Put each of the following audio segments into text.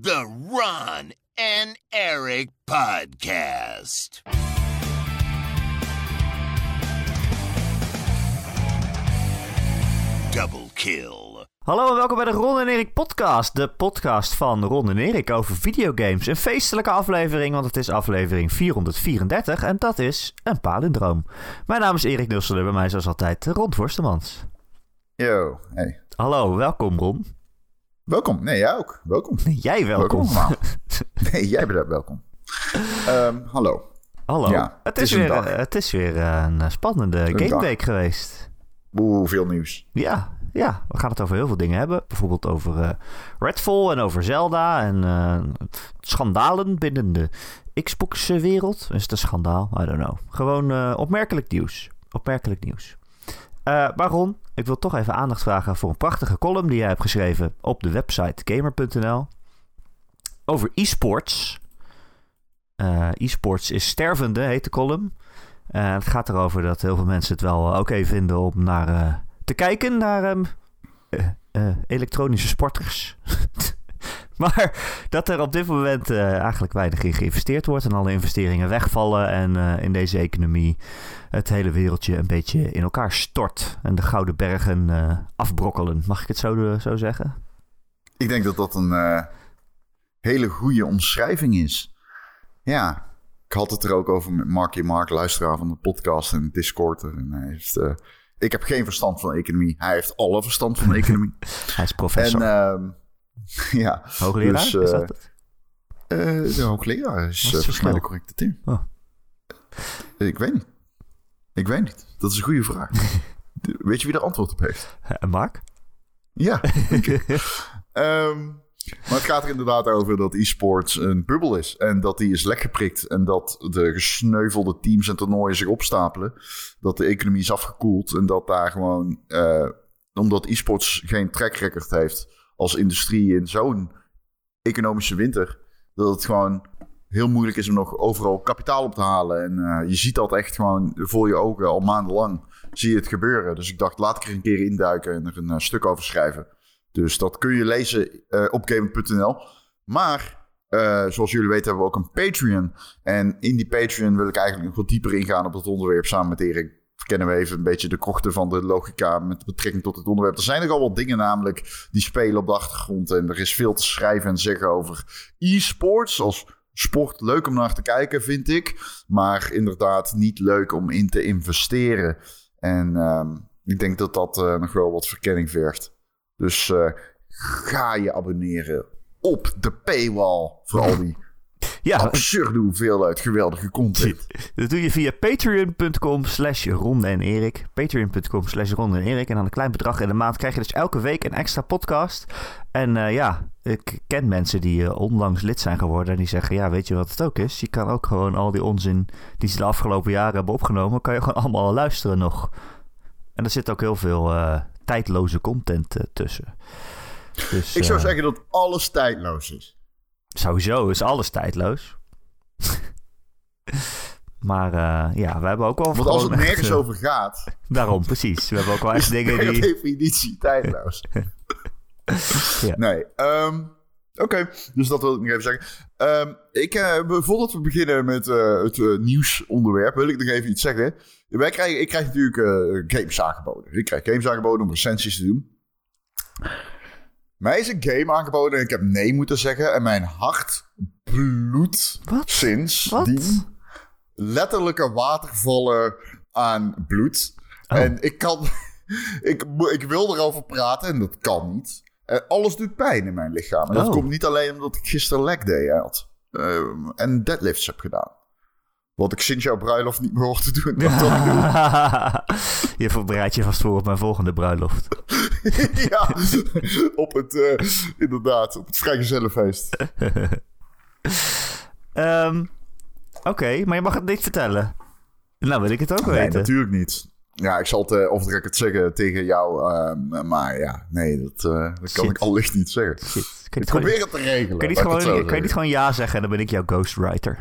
The Ron and Eric Podcast. Double kill. Hallo en welkom bij de Ron en Erik podcast. De podcast van Ron en Erik over videogames. Een feestelijke aflevering, want het is aflevering 434 en dat is een palindroom. Mijn naam is Erik Nusselder, en bij mij zoals altijd Ron Forstemans. Yo, hey. Hallo, welkom Ron. Welkom. Nee, jij ook. Welkom. Jij welkom. allemaal. nee, jij bent welkom. Ehm, hallo. Hallo. Ja, het, het is weer, eh, het is weer eh, een spannende Een gameweek geweest. Oeh, veel nieuws. Ja, ja, we gaan het over heel veel dingen hebben. Bijvoorbeeld over eh, Redfall en over Zelda en eh, schandalen binnen de Xbox-wereld. Is het een schandaal? I don't know. Gewoon eh, opmerkelijk nieuws. Opmerkelijk nieuws. Ron, ik wil toch even aandacht vragen voor een prachtige column die jij hebt geschreven op de website gamer.nl over e-sports. Eh, e-sports is stervende, heet de column. Eh, het gaat erover dat heel veel mensen het wel oké vinden om naar te kijken naar ehm, eh, eh, elektronische sporters. maar dat er op dit moment eh, eigenlijk weinig in geïnvesteerd wordt en alle investeringen wegvallen en eh, in deze economie het hele wereldje een beetje in elkaar stort en de gouden bergen eh, afbrokkelen. Mag ik het zo, zo zeggen? Ik denk dat dat een hele goede omschrijving is. Ja, ik had het er ook over met Marky Mark, luisteraar van de podcast en Discord. En hij heeft, ik heb geen verstand van economie. Hij heeft alle verstand van economie. Hij is professor. en ehm, ja, Hoogleraar? dus, is eh, dat het? eh, de hoogleraar is eh, volgens mij de correcte term. Oh. Ik weet niet. Ik weet niet. Dat is een goede vraag. Weet je wie er antwoord op heeft? Mark? Ja. Ehm, maar het gaat er inderdaad over dat e-sports een bubbel is. En dat die is lekgeprikt. En dat de gesneuvelde teams en toernooien zich opstapelen. Dat de economie is afgekoeld. En dat daar gewoon... omdat e-sports geen track record heeft als industrie in zo'n economische winter... dat het gewoon heel moeilijk is om nog overal kapitaal op te halen. En eh, je ziet dat echt gewoon voor je ogen al maandenlang. Zie je het gebeuren. Dus ik dacht, laat ik er een keer induiken en er een eh, stuk over schrijven. Dus dat kun je lezen eh, op gamer.nl. Maar, zoals jullie weten, hebben we ook een Patreon. En in die Patreon wil ik eigenlijk nog wat dieper ingaan op dat onderwerp. Samen met Erik verkennen we even een beetje de krochten van de logica met betrekking tot het onderwerp. Er zijn nogal wat dingen namelijk die spelen op de achtergrond. En er is veel te schrijven en zeggen over e-sports als sport. Leuk om naar te kijken, vind ik. Maar inderdaad niet leuk om in te investeren. En ehm, ik denk dat dat eh, nog wel wat verkenning vergt. Dus eh, ga je abonneren op de paywall. Voor al die Ja, absurde hoeveelheid geweldige content. Dat doe je via patreon.com slash Ron en Erik. Patreon.com slash Ron en Erik. En dan een klein bedrag in de maand krijg je dus elke week een extra podcast. En eh, ja, ik ken mensen die eh, onlangs lid zijn geworden. En die zeggen, ja, weet je wat het ook is? Je kan ook gewoon al die onzin die ze de afgelopen jaren hebben opgenomen... kan je gewoon allemaal luisteren nog. En er zit ook heel veel eh, tijdloze content tussen. Dus, Ik zou zeggen dat alles tijdloos is. Sowieso is alles tijdloos. maar eh, ja, we hebben ook wel... Want als het echt, nergens over gaat, Daarom, precies. We hebben ook wel echt dingen per die... definitie tijdloos. Ja. Nee, ehm, oké. Dus dat wil ik nog even zeggen. Ehm, ik, eh, voordat we beginnen met eh, het nieuwsonderwerp, wil ik nog even iets zeggen. Wij krijgen, ik krijg natuurlijk games aangeboden. Ik krijg games aangeboden om recensies te doen. Mij is een game aangeboden en ik heb nee moeten zeggen. En mijn hart bloedt Wat? sinds Wat? die letterlijke watervallen aan bloed. Oh. En ik kan... ik, ik wil erover praten en dat kan niet. En alles doet pijn in mijn lichaam. En dat Oh. komt niet alleen omdat ik gisteren leg day had. ehm, en deadlifts heb gedaan. Wat ik sinds jouw bruiloft niet meer hoor te doen. Dat toch doe. je voorbereidt je vast voor op mijn volgende bruiloft. ja, op het, eh, inderdaad, op het vrijgezellenfeest. Ehm, Oké, maar je mag het niet vertellen. Nou wil ik het ook Nee, weten. natuurlijk niet. Ja, ik zal het uh, of ik het zeggen tegen jou. ehm, maar ja, nee, dat, eh, dat kan Shit. ik allicht niet zeggen. Shit. Je Ik gewoon, probeer het te regelen. kun je niet gewoon, je niet gewoon ja zeggen en dan ben ik jouw ghostwriter?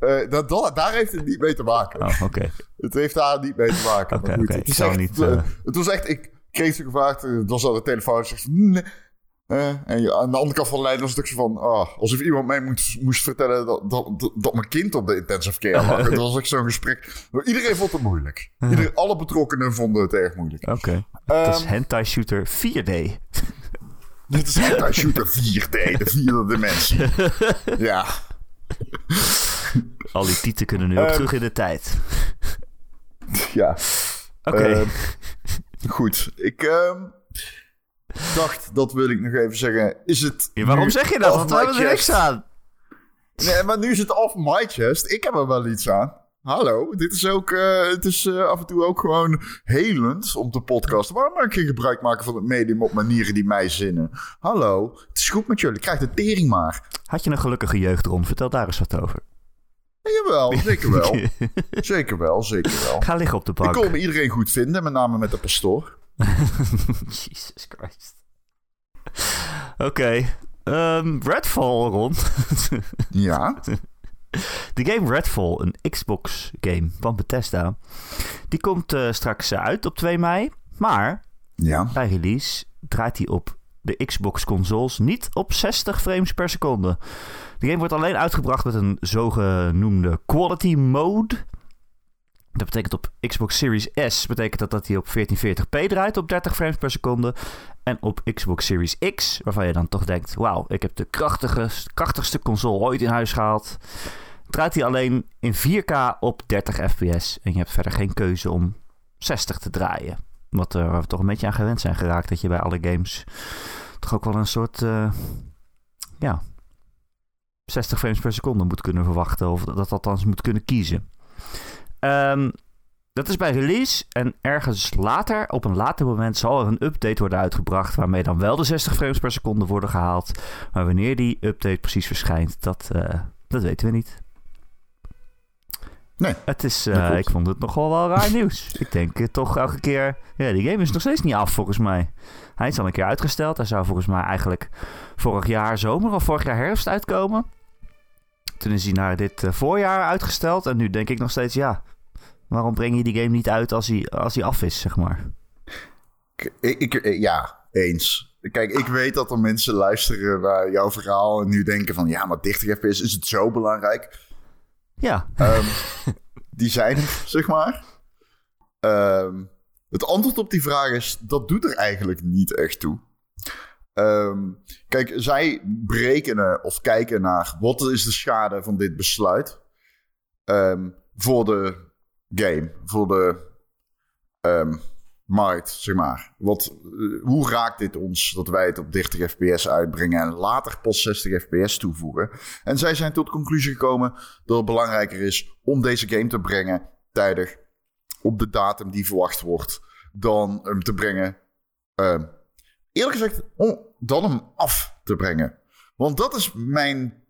Eh, dat, dat- daar heeft het niet mee te maken. Oh, oké. Het heeft daar niet mee te maken. Oké, goed, oké, het, ik is echt, niet, eh, eh, het was echt, ik kreeg ze gevraagd, het was al de telefoon, zegt ze, "Nee, en aan de andere kant van de lijn was het ook zo van... ah, alsof iemand mij moet, moest vertellen dat, dat, dat, dat mijn kind op de intensive care lag. Het was ook zo'n gesprek. Iedereen vond het moeilijk. Iedereen, alle betrokkenen vonden het erg moeilijk. Oké. Het is Ehm, Hentai Shooter 4D. Dit is Hentai Shooter 4D, de vierde dimensie. Ja, Al die tieten kunnen nu ook Ehm, terug in de tijd. ja. Oké. Ehm, goed, ik ehm, dacht, dat wil ik nog even zeggen. Is het Ja, waarom zeg je dat? Want we hebben er niks aan. Nee, maar nu is het off my chest. Ik heb er wel iets aan. Hallo, dit is ook, eh, het is eh, af en toe ook gewoon helend om te podcasten. Waarom mag ik geen gebruik maken van het medium op manieren die mij zinnen? Hallo, het is goed met jullie. Krijg de tering maar. Had je een gelukkige jeugd rond? Vertel daar eens wat over. Jawel, zeker wel. zeker wel, zeker wel. Ga liggen op de Ik bank. kon me iedereen goed vinden, met name met de pastoor. Jesus Christ. Oké. ehm, Redfall, Ron. Ja, De game Redfall, een Xbox game van Bethesda. Die komt eh, straks eh, uit op 2 mei. Maar ja. bij release draait hij op de Xbox consoles niet op 60 frames per seconde. De game wordt alleen uitgebracht met een zogenoemde quality mode. Dat betekent op Xbox Series S betekent dat dat hij op 1440p draait op 30 frames per seconde. En op Xbox Series X, waarvan je dan toch denkt: wauw, ik heb de krachtige, krachtigste console ooit in huis gehaald. Draait hij alleen in 4K op 30 fps. En je hebt verder geen keuze om 60 te draaien. Wat waar we toch een beetje aan gewend zijn geraakt. Dat je bij alle games toch ook wel een soort. eh, ja. 60 frames per seconde moet kunnen verwachten. Of dat althans moet kunnen kiezen. Ehm, dat is bij release. En ergens later, op een later moment, zal er een update worden uitgebracht. Waarmee dan wel de 60 frames per seconde worden gehaald. Maar wanneer die update precies verschijnt, dat, eh, dat weten we niet. Nee, Het is, eh, ik vond het nogal wel raar nieuws. ik denk eh, toch elke keer... Ja, die game is nog steeds niet af volgens mij. Hij is al een keer uitgesteld. Hij zou volgens mij eigenlijk vorig jaar zomer of vorig jaar herfst uitkomen. Toen is hij naar dit eh, voorjaar uitgesteld. En nu denk ik nog steeds, ja... Waarom breng je die game niet uit als hij, als hij af is, zeg maar? ik- ja, eens. Kijk, ik weet dat er mensen luisteren naar jouw verhaal en nu denken van... ja, maar 30 fps, is het zo belangrijk? Ja, Ehm, die zijn er, zeg maar. Ehm, het antwoord op die vraag is, dat doet er eigenlijk niet echt toe. Ehm, kijk, zij berekenen of kijken naar wat is de schade van dit besluit voor de game, voor de markt, zeg maar. Wat, eh, hoe raakt dit ons dat wij het op 30 fps uitbrengen en later pas 60 fps toevoegen? En zij zijn tot de conclusie gekomen dat het belangrijker is om deze game te brengen tijdig op de datum die verwacht wordt, dan hem te brengen. ehm, eerlijk gezegd, dan hem af te brengen. Want dat is mijn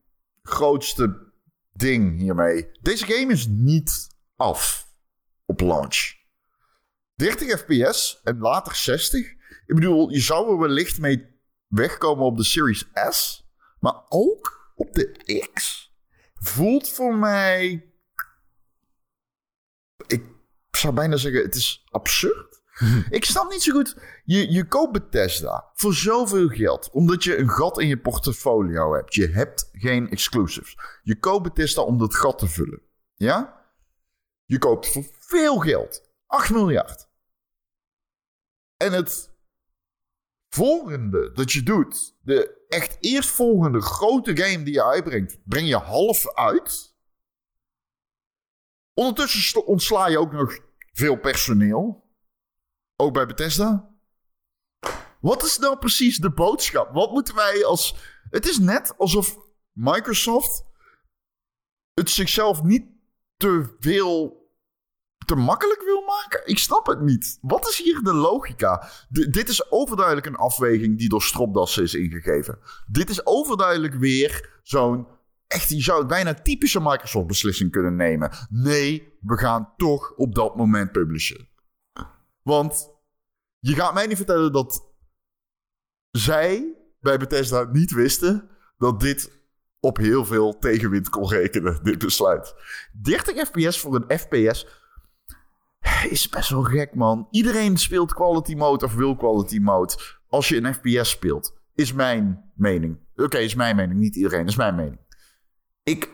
grootste ding hiermee. Deze game is niet af op launch. 30 fps en later 60. Ik bedoel, je zou er wellicht mee wegkomen op de Series S, maar ook op de X voelt voor mij. Ik zou bijna zeggen, het is absurd. Ik snap niet zo goed. Je, je koopt Bethesda voor zoveel geld. Omdat je een gat in je portfolio hebt. Je hebt geen exclusives. Je koopt Bethesda om dat gat te vullen. Ja? Je koopt voor veel geld. 8 miljard. En het volgende dat je doet, de echt eerstvolgende grote game die je uitbrengt, breng je half uit. Ondertussen sla- ontsla je ook nog veel personeel. Ook bij Bethesda. Wat is nou precies de boodschap? Wat moeten wij als. Het is net alsof Microsoft het zichzelf niet te veel te makkelijk wil maken? Ik snap het niet. Wat is hier de logica? Dit is overduidelijk een afweging die door stropdassen is ingegeven. Dit is overduidelijk weer zo'n... Echt, je zou het bijna typische Microsoft-beslissing kunnen nemen. Nee, we gaan toch op dat moment publishen. Want je gaat mij niet vertellen dat zij bij Bethesda niet wisten dat dit op heel veel tegenwind kon rekenen, dit besluit. 30 fps voor een FPS is best wel gek, man. Iedereen speelt quality mode of wil quality mode als je een FPS speelt. is mijn mening. Oké, is mijn mening. Niet iedereen, is mijn mening. Ik...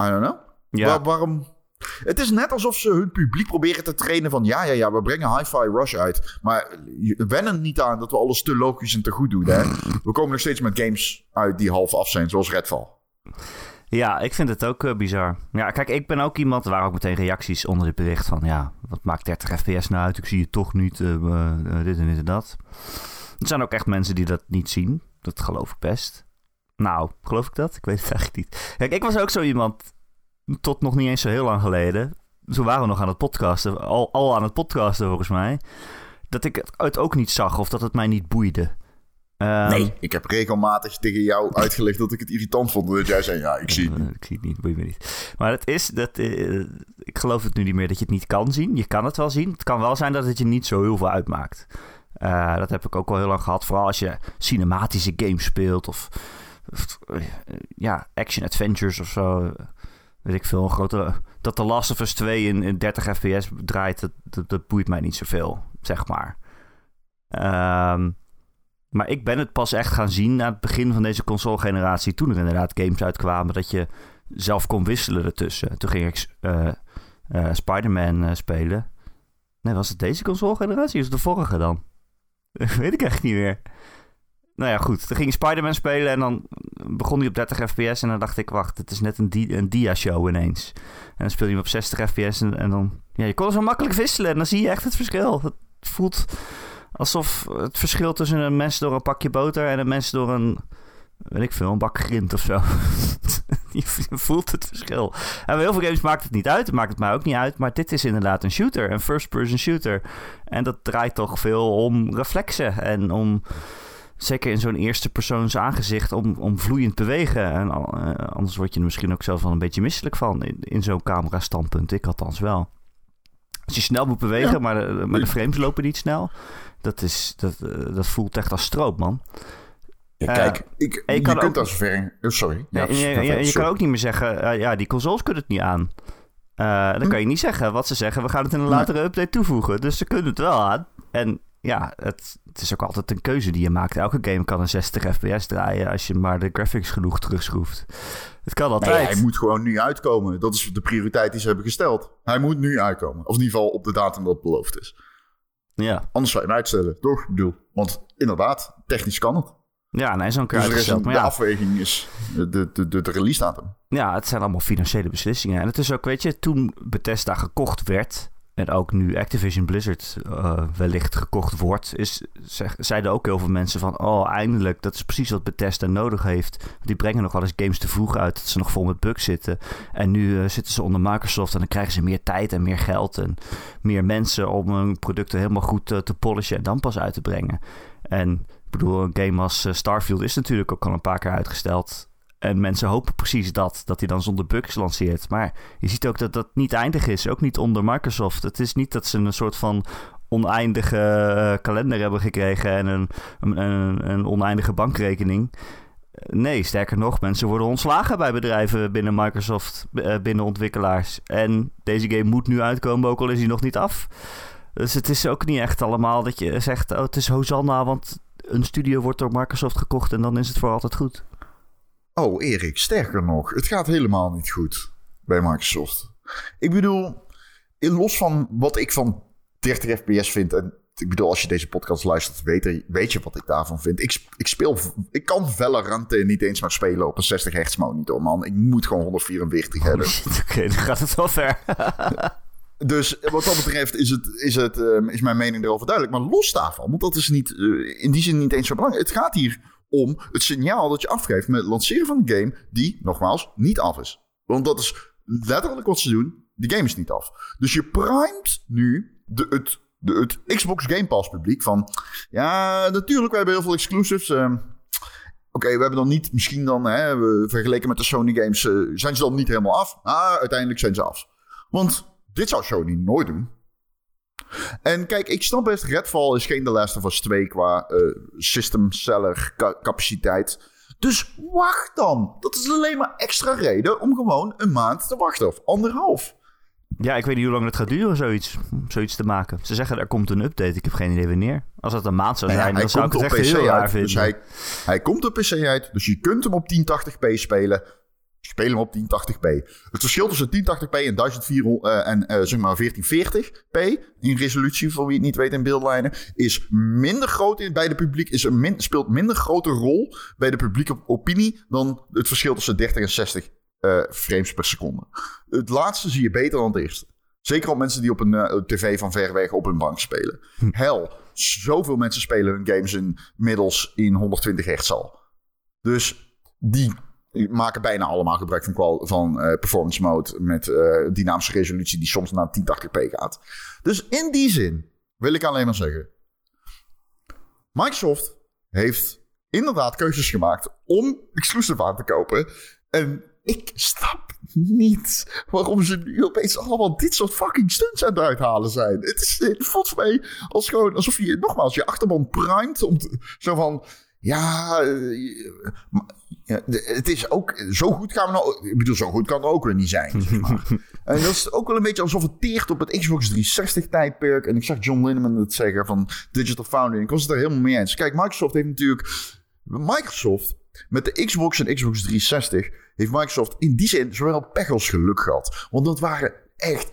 I don't know. Ja. Waar- waarom... Het is net alsof ze hun publiek proberen te trainen van... Ja, ja, ja, we brengen Hi-Fi Rush uit. Maar wennen niet aan dat we alles te logisch en te goed doen. Hè? We komen nog steeds met games uit die half af zijn, zoals Redfall. Ja, ik vind het ook eh, bizar. Ja, kijk, ik ben ook iemand, waren ook meteen reacties onder dit bericht van... Ja, wat maakt 30 fps nou uit? Ik zie het toch niet, eh, eh, dit en dit en dat. Er zijn ook echt mensen die dat niet zien. Dat geloof ik best. Nou, geloof ik dat? Ik weet het eigenlijk niet. Kijk, ik was ook zo iemand, tot nog niet eens zo heel lang geleden... Zo waren we nog aan het podcasten, al, al aan het podcasten volgens mij... Dat ik het ook niet zag of dat het mij niet boeide. Ehm, Nee, ik heb regelmatig tegen jou uitgelegd dat ik het irritant vond. Dat jij zei, ja, ik zie het niet. Ik zie het niet, boeit me niet. Maar het is dat. eh, ik geloof het nu niet meer dat je het niet kan zien. Je kan het wel zien. Het kan wel zijn dat het je niet zo heel veel uitmaakt. Eh, dat heb ik ook al heel lang gehad. Vooral als je cinematische games speelt of. of, eh, ja, action adventures of zo. Weet ik veel. Een grote, dat The Last of Us 2 in, in 30 fps draait, dat, dat, dat boeit mij niet zoveel, zeg maar. Ehm, maar ik ben het pas echt gaan zien aan het begin van deze console-generatie. Toen er inderdaad games uitkwamen dat je zelf kon wisselen ertussen. Toen ging ik eh, Spider-Man eh, spelen. Nee, was het deze console-generatie of de vorige dan? Weet ik echt niet meer. Nou ja, goed. Toen ging ik Spider-Man spelen en dan begon hij op 30 fps. En dan dacht ik, wacht, het is net een, een dia-show ineens. En dan speel je hem op 60 fps en, en dan... Ja, je kon zo makkelijk wisselen en dan zie je echt het verschil. Het voelt alsof het verschil tussen een mens door een pakje boter en een mens door een, weet ik veel, een bak grind of zo. je voelt het verschil. En bij heel veel games maakt het niet uit. Het maakt het mij ook niet uit. Maar dit is inderdaad een shooter, een first-person shooter. En dat draait toch veel om reflexen en om zeker in zo'n eerste persoons aangezicht om, om vloeiend bewegen. En eh, anders word je er misschien ook zelf wel een beetje misselijk van in, in zo'n camera standpunt. Ik althans wel. Als je snel moet bewegen, Ja. maar, de, maar de frames lopen niet snel. Dat, is, dat, eh, dat voelt echt als stroop, man. Ja, Eh, kijk, ik, je kunt ook- als ver... oh, sorry. Ja, je, sorry. kan ook niet meer zeggen, eh, ja, die consoles kunnen het niet aan. Dan Hm. kan je niet zeggen wat ze zeggen. We gaan het in een latere update toevoegen. Dus ze kunnen het wel aan. En ja, het, het is ook altijd een keuze die je maakt. Elke game kan een 60 fps draaien als je maar de graphics genoeg terugschroeft. Het kan Nee, altijd. hij moet gewoon nu uitkomen. Dat is de prioriteit die ze hebben gesteld. Hij moet nu uitkomen. Of in ieder geval op de datum dat beloofd is. Ja, Anders zou je hem uitstellen, toch? Ik bedoel, want inderdaad, technisch kan het. ja nee, zo'n keer Dus de ja, afweging is de, de, de, de, de release datum. Ja, het zijn allemaal financiële beslissingen. En het is ook, weet je, toen Bethesda gekocht werd... en ook nu Activision Blizzard eh, wellicht gekocht wordt... Is, zeg, zeiden ook heel veel mensen van... oh, eindelijk, dat is precies wat Bethesda nodig heeft. Die brengen nog wel eens games te vroeg uit... dat ze nog vol met bugs zitten. En nu eh, zitten ze onder Microsoft... en dan krijgen ze meer tijd en meer geld... en meer mensen om hun producten helemaal goed eh, te polishen... en dan pas uit te brengen. En ik bedoel, een game als Starfield is natuurlijk ook al een paar keer uitgesteld... En mensen hopen precies dat, dat hij dan zonder bugs lanceert. Maar je ziet ook dat dat niet eindig is, ook niet onder Microsoft. Het is niet dat ze een soort van oneindige eh, kalender hebben gekregen en een, een, een, oneindige bankrekening. Nee, sterker nog, mensen worden ontslagen bij bedrijven binnen Microsoft, eh, binnen ontwikkelaars. En deze game moet nu uitkomen, ook al is hij nog niet af. Dus het is ook niet echt allemaal dat je zegt, oh, het is Hosanna, want een studio wordt door Microsoft gekocht en dan is het voor altijd goed. Oh, Erik, sterker nog, het gaat helemaal niet goed bij Microsoft. Ik bedoel, los van wat ik van 30 fps vind... en ik bedoel, als je deze podcast luistert, weet, weet je wat ik daarvan vind. Ik, ik speel, ik kan Valorant niet eens maar spelen op een 60 hertz monitor, man. Ik moet gewoon 144 hebben. Shit, Oké, dan gaat het wel ver. Dus wat dat betreft is, het, is, het, ehm, is mijn mening erover duidelijk. Maar los daarvan, want dat is niet, eh, in die zin niet eens zo belangrijk. Het gaat hier om het signaal dat je afgeeft met het lanceren van een game die, nogmaals, niet af is. Want dat is letterlijk wat ze doen. De game is niet af. Dus je primet nu de, het, de, het Xbox Game Pass publiek van... Ja, natuurlijk, we hebben heel veel exclusives. ehm, Oké, we hebben dan niet, misschien dan, hè, vergeleken met de Sony games, eh, zijn ze dan niet helemaal af? Ah, uiteindelijk zijn ze af. Want dit zou Sony nooit doen. En kijk, ik snap best, Redfall is geen The Last of Us 2 qua eh, system seller ca- capaciteit. Dus wacht dan. Dat is alleen maar extra reden om gewoon een maand te wachten. Of anderhalf. Ja, ik weet niet hoe lang het gaat duren, zoiets, zoiets te maken. Ze zeggen er komt een update. Ik heb geen idee wanneer. Als dat een maand zou Nou ja, zijn, dan zou ik het echt op heel PC raar uit, vinden. Dus hij, hij komt op PC uit, dus je kunt hem op 1080p spelen. Speel hem op 1080p. Het verschil tussen 1080p en 1400 eh, en eh, zeg maar 1440p in resolutie, voor wie het niet weet in beeldlijnen, is minder groot in, bij de publiek, is een min, speelt minder grote rol bij de publieke opinie dan het verschil tussen 30 en 60 eh, frames per seconde. Het laatste zie je beter dan het eerste. Zeker op mensen die op een tv van ver weg op hun bank spelen. Hel, zoveel mensen spelen hun games inmiddels in 120 hertz al. Dus die maken bijna allemaal gebruik van, van eh, performance mode met eh, dynamische resolutie die soms naar 1080p gaat. Dus in die zin wil ik alleen maar zeggen. Microsoft heeft inderdaad keuzes gemaakt om exclusive aan te kopen. En ik snap niet waarom ze nu opeens allemaal dit soort fucking stunts aan het uithalen zijn. Het, is, het voelt mij als gewoon alsof je nogmaals je achterban primet om zo van. Ja, eh, ja, de- het is ook. Zo goed gaan we nou. Ik bedoel, zo goed kan het ook weer niet zijn. Zeg maar. en dat is ook wel een beetje alsof het teert op het Xbox 360 tijdperk. En ik zag John Linneman het zeggen van Digital Foundry. En ik was het er helemaal mee eens. Kijk, Microsoft heeft natuurlijk. Microsoft met de Xbox en Xbox 360 heeft Microsoft in die zin zowel pech als geluk gehad. Want dat waren echt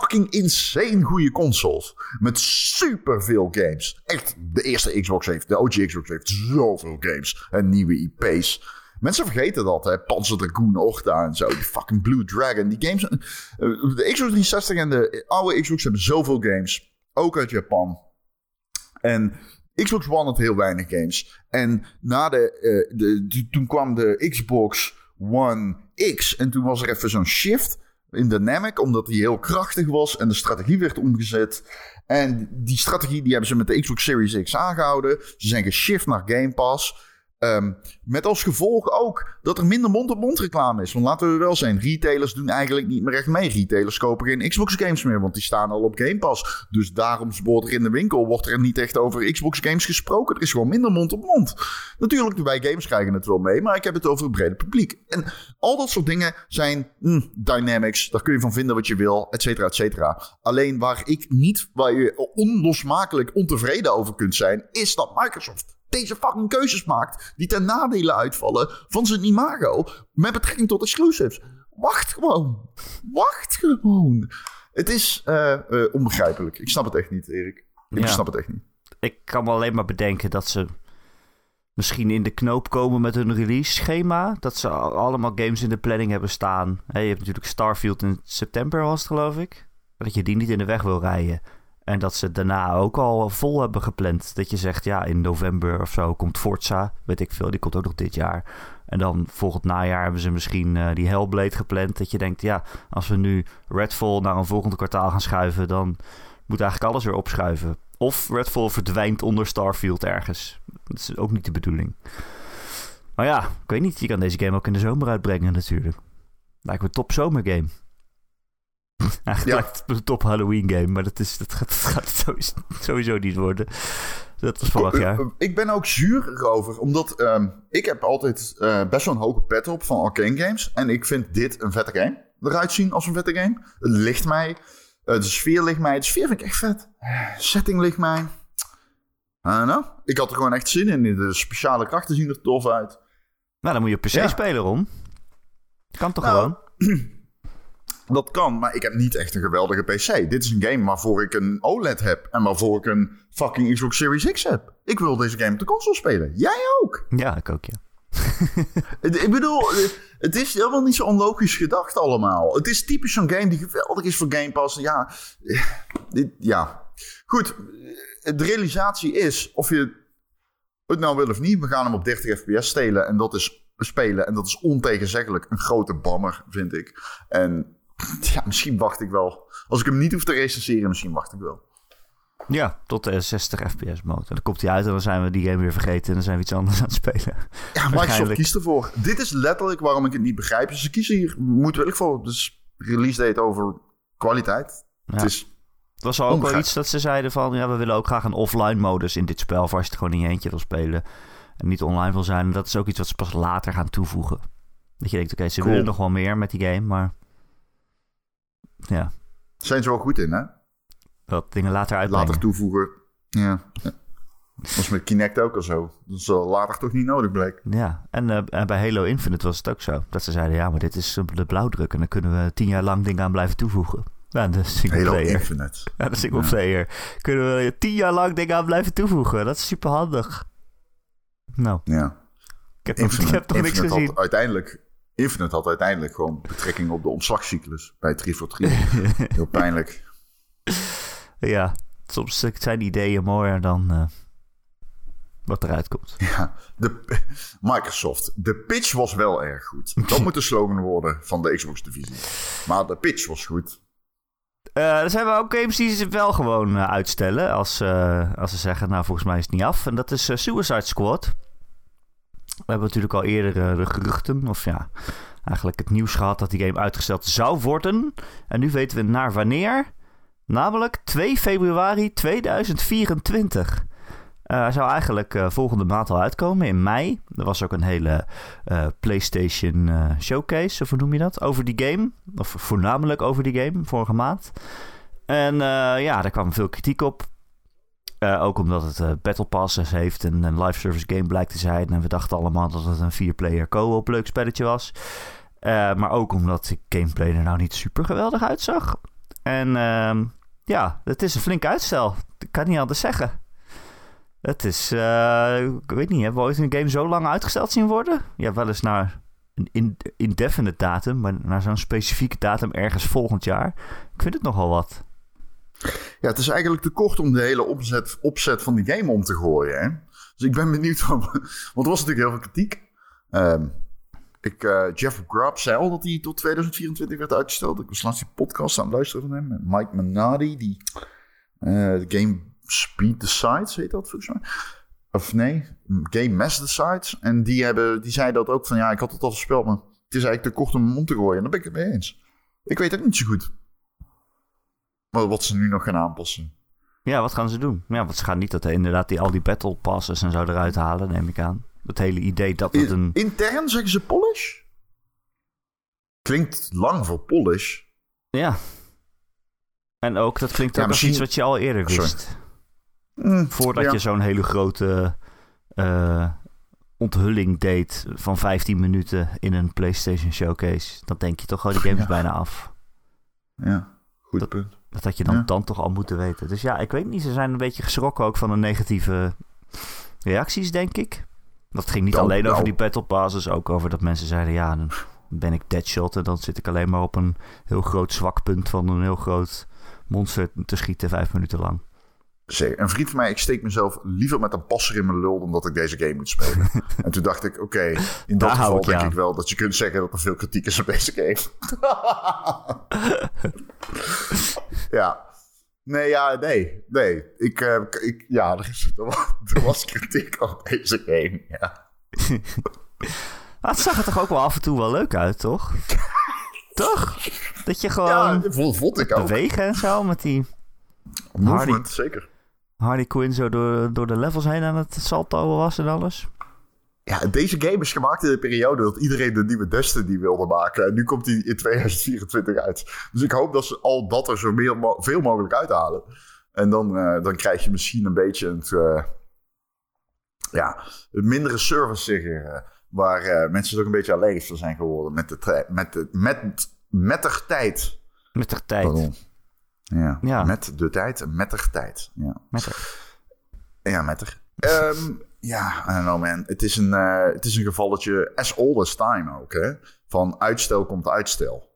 fucking insane goede consoles. Met superveel games. Echt, de eerste Xbox heeft, de OG Xbox heeft zoveel games. En nieuwe IP's. Mensen vergeten dat, hè. Panzer Dragoon, Orta en zo. Die fucking Blue Dragon. Die games... eh, De Xbox 360 en de oude Xbox hebben zoveel games. Ook uit Japan. En Xbox One had heel weinig games. En na de, eh, de- toen kwam de Xbox One X. En toen was er even zo'n shift in Dynamic. Omdat die heel krachtig was. En de strategie werd omgezet. En die strategie die hebben ze met de Xbox Series X aangehouden. Ze zijn geshift naar Game Pass. Ehm, met als gevolg ook dat er minder mond-op-mond reclame is. Want laten we wel zijn, retailers doen eigenlijk niet meer echt mee. Retailers kopen geen Xbox games meer, want die staan al op Game Pass. Dus daarom wordt er in de winkel wordt er niet echt over Xbox games gesproken. Er is gewoon minder mond-op-mond. Natuurlijk, wij gamers krijgen het wel mee, maar ik heb het over het brede publiek. En al dat soort dingen zijn mm, dynamics. Daar kun je van vinden wat je wil, et cetera, et cetera. Alleen waar ik niet, waar je onlosmakelijk ontevreden over kunt zijn, is dat Microsoft deze fucking keuzes maakt die ten nadele uitvallen van zijn imago met betrekking tot exclusives. Wacht gewoon. Wacht gewoon. Het is eh, eh, onbegrijpelijk. Ik snap het echt niet, Erik. Ik Ja. snap het echt niet. Ik kan me alleen maar bedenken dat ze misschien in de knoop komen met hun release schema. Dat ze al- allemaal games in de planning hebben staan. Hè, je hebt natuurlijk Starfield in september was het geloof ik. Dat je die niet in de weg wil rijden. En dat ze daarna ook al vol hebben gepland. Dat je zegt, ja, in november of zo komt Forza. Weet ik veel, die komt ook nog dit jaar. En dan volgend najaar hebben ze misschien eh, die Hellblade gepland. Dat je denkt, ja, als we nu Redfall naar een volgende kwartaal gaan schuiven... dan moet eigenlijk alles weer opschuiven. Of Redfall verdwijnt onder Starfield ergens. Dat is ook niet de bedoeling. Maar ja, ik weet niet. Je kan deze game ook in de zomer uitbrengen natuurlijk. Lijkt me een top zomergame. Eigenlijk Ja. lijkt het een top Halloween game. Maar dat, is, dat gaat, dat gaat het sowieso, sowieso niet worden. Dat was vorig jaar. Eh, Ik ben ook zuur erover, omdat ehm, ik heb altijd eh, best wel een hoge pet op van Arcane Games. En ik vind dit een vette game. Eruit zien als een vette game. Het ligt mij. eh, de sfeer ligt mij. De sfeer vind ik echt vet. Setting ligt mij. Know. Ik had er gewoon echt zin in. De speciale krachten zien er tof uit. Nou, dan moet je op PC Ja. spelen, Ron. Kan toch Nou, gewoon? Dat kan, maar ik heb niet echt een geweldige PC. Dit is een game waarvoor ik een OLED heb. En waarvoor ik een fucking Xbox Series X heb. Ik wil deze game op de console spelen. Jij ook. Ja, ik ook, ja. Ik bedoel, het is helemaal niet zo onlogisch gedacht allemaal. Het is typisch zo'n game die geweldig is voor Game Pass. Ja, dit, ja. Goed, de realisatie is of je het nou wil of niet. We gaan hem op 30 fps stelen en dat is spelen. En dat is ontegenzeggelijk een grote bammer, vind ik. En ja, misschien wacht ik wel. Als ik hem niet hoef te recenseren, misschien wacht ik wel. Ja, tot de 60 fps mode. En dan komt hij uit en dan zijn we die game weer vergeten. En dan zijn we iets anders aan het spelen. Ja, Microsoft kiest ervoor. Dit is letterlijk waarom ik het niet begrijp. Ze kiezen hier moedwillig voor. Dus release date over kwaliteit. Ja. Het is Het was al ook wel iets dat ze zeiden van... ja, we willen ook graag een offline modus in dit spel... voor als je het gewoon in je eentje wil spelen... en niet online wil zijn. En dat is ook iets wat ze pas later gaan toevoegen. Dat je denkt, oké, ze Cool. willen nog wel meer met die game, maar... Ja, Zijn ze wel goed in, hè? dat dingen later uitbrengen. Later toevoegen. Ja. ja. Dat was met Kinect ook al zo. Dat is al later toch niet nodig bleek. Ja, en, eh, en bij Halo Infinite was het ook zo. Dat ze zeiden, ja, maar dit is eh, de blauwdruk. En dan kunnen we tien jaar lang dingen aan blijven toevoegen. Ja, de single Halo player. Infinite. Ja, de single player. Kunnen we tien jaar lang dingen aan blijven toevoegen. Dat is super handig. Nou, Ja. ik heb, nog, ik Infinite, heb nog niks gezien. had uiteindelijk... Infinite had uiteindelijk gewoon betrekking op de omslagcyclus bij 3 voor 3. Heel pijnlijk. Ja, soms zijn ideeën mooier dan eh, wat eruit komt. Ja, de, Microsoft. De pitch was wel erg goed. Dat moet de slogan worden van de Xbox-divisie. Maar de pitch was goed. Eh, er zijn wel ook games die ze wel gewoon eh, uitstellen. Als, als ze zeggen, nou volgens mij is het niet af. En dat is Suicide Squad. We hebben natuurlijk al eerder eh, de geruchten, of ja, eigenlijk het nieuws gehad dat die game uitgesteld zou worden. En nu weten we naar wanneer. Namelijk 2 februari 2024. Eh, Hij zou eigenlijk eh, volgende maand al uitkomen, in mei. Er was ook een hele PlayStation showcase, of hoe noem je dat? Over die game. Of voornamelijk over die game, vorige maand. En ja, daar kwam veel kritiek op. Eh, ook omdat het eh, Battle Passes heeft en een live service game blijkt te zijn. En we dachten allemaal dat het een 4-player co-op leuk spelletje was. Eh, maar ook omdat de gameplay er nou niet super geweldig uitzag. En ehm, ja, het is een flink uitstel. Ik kan niet anders zeggen. Het is, ik weet niet, hebben we ooit een game zo lang uitgesteld zien worden? Ja, wel eens naar een in- indefinite datum, maar naar zo'n specifieke datum ergens volgend jaar. Ik vind het nogal wat. Ja, het is eigenlijk te kort om de hele opzet, opzet van die game om te gooien. Hè? Dus ik ben benieuwd. Want er was natuurlijk heel veel kritiek. Ehm, ik, eh, Jeff Grubb zei al dat hij tot 2024 werd uitgesteld. Ik was laatst die podcast aan het luisteren van hem. met Mike Manadi, die eh, game Speed the Sides heet dat volgens mij. Of nee, Game Mass the Sides. En die, hebben, die zei dat ook van ja, ik had het al voorspeld, maar het is eigenlijk te kort om hem om te gooien. En daar ben ik het mee eens. Ik weet het niet zo goed. Maar wat ze nu nog gaan aanpassen. Ja, wat gaan ze doen? Ja, want ze gaan niet dat inderdaad die, al die battle passes en zo eruit halen, neem ik aan. Het hele idee dat het een... Intern zeggen ze polish? Klinkt lang voor polish. Ja. En ook, dat klinkt Ja, ook als misschien- iets wat je al eerder wist. Mm, Voordat ja. je zo'n hele grote eh, onthulling deed van 15 minuten in een PlayStation Showcase. Dan denk je toch, oh, die game is Ja. bijna af. Ja, goed Dat- punt. Dat had je dan, Ja. dan toch al moeten weten. Dus ja, ik weet niet. Ze zijn een beetje geschrokken ook van de negatieve reacties, denk ik. Dat ging niet Nou, alleen over nou. die battle passes. Ook over dat mensen zeiden, ja, dan ben ik deadshot. En dan zit ik alleen maar op een heel groot zwak punt van een heel groot monster te schieten vijf minuten lang. Zeker. Een vriend van mij, ik steek mezelf liever met een passer in mijn lul dan dat ik deze game moet spelen. en toen dacht ik, oké, in dat Daar geval ik denk aan. ik wel dat je kunt zeggen dat er veel kritiek is op deze game. ja. Nee, ja, nee, nee. Ik, eh, ik, ja, er, is, er, was, er was kritiek op deze game, ja. Maar het zag er toch ook wel af en toe wel leuk uit, toch? toch? Dat je Ja, gewoon vond, vond ik ook. bewegen en zo met die Movement, zeker. Harley Quinn zo door, door de levels heen aan het salto was en alles. Ja, deze game is gemaakt in de periode dat iedereen de nieuwe Destiny wilde maken. En nu komt die in 2024 uit. Dus ik hoop dat ze al dat er zo mo- veel mogelijk uithalen. En dan, eh, dan krijg je misschien een beetje het, eh, ja, het mindere service zeggen. eh, waar mensen ook een beetje allergisch voor zijn geworden met de, met de, met, met tijd. Met de tijd. Pardon. Ja, Ja. met de tijd en met de tijd. Ja. Met de... Ja, met er. Ja, I don't know man. Het is, een, eh, het is een gevalletje as old as time ook, hè. Van uitstel komt uitstel.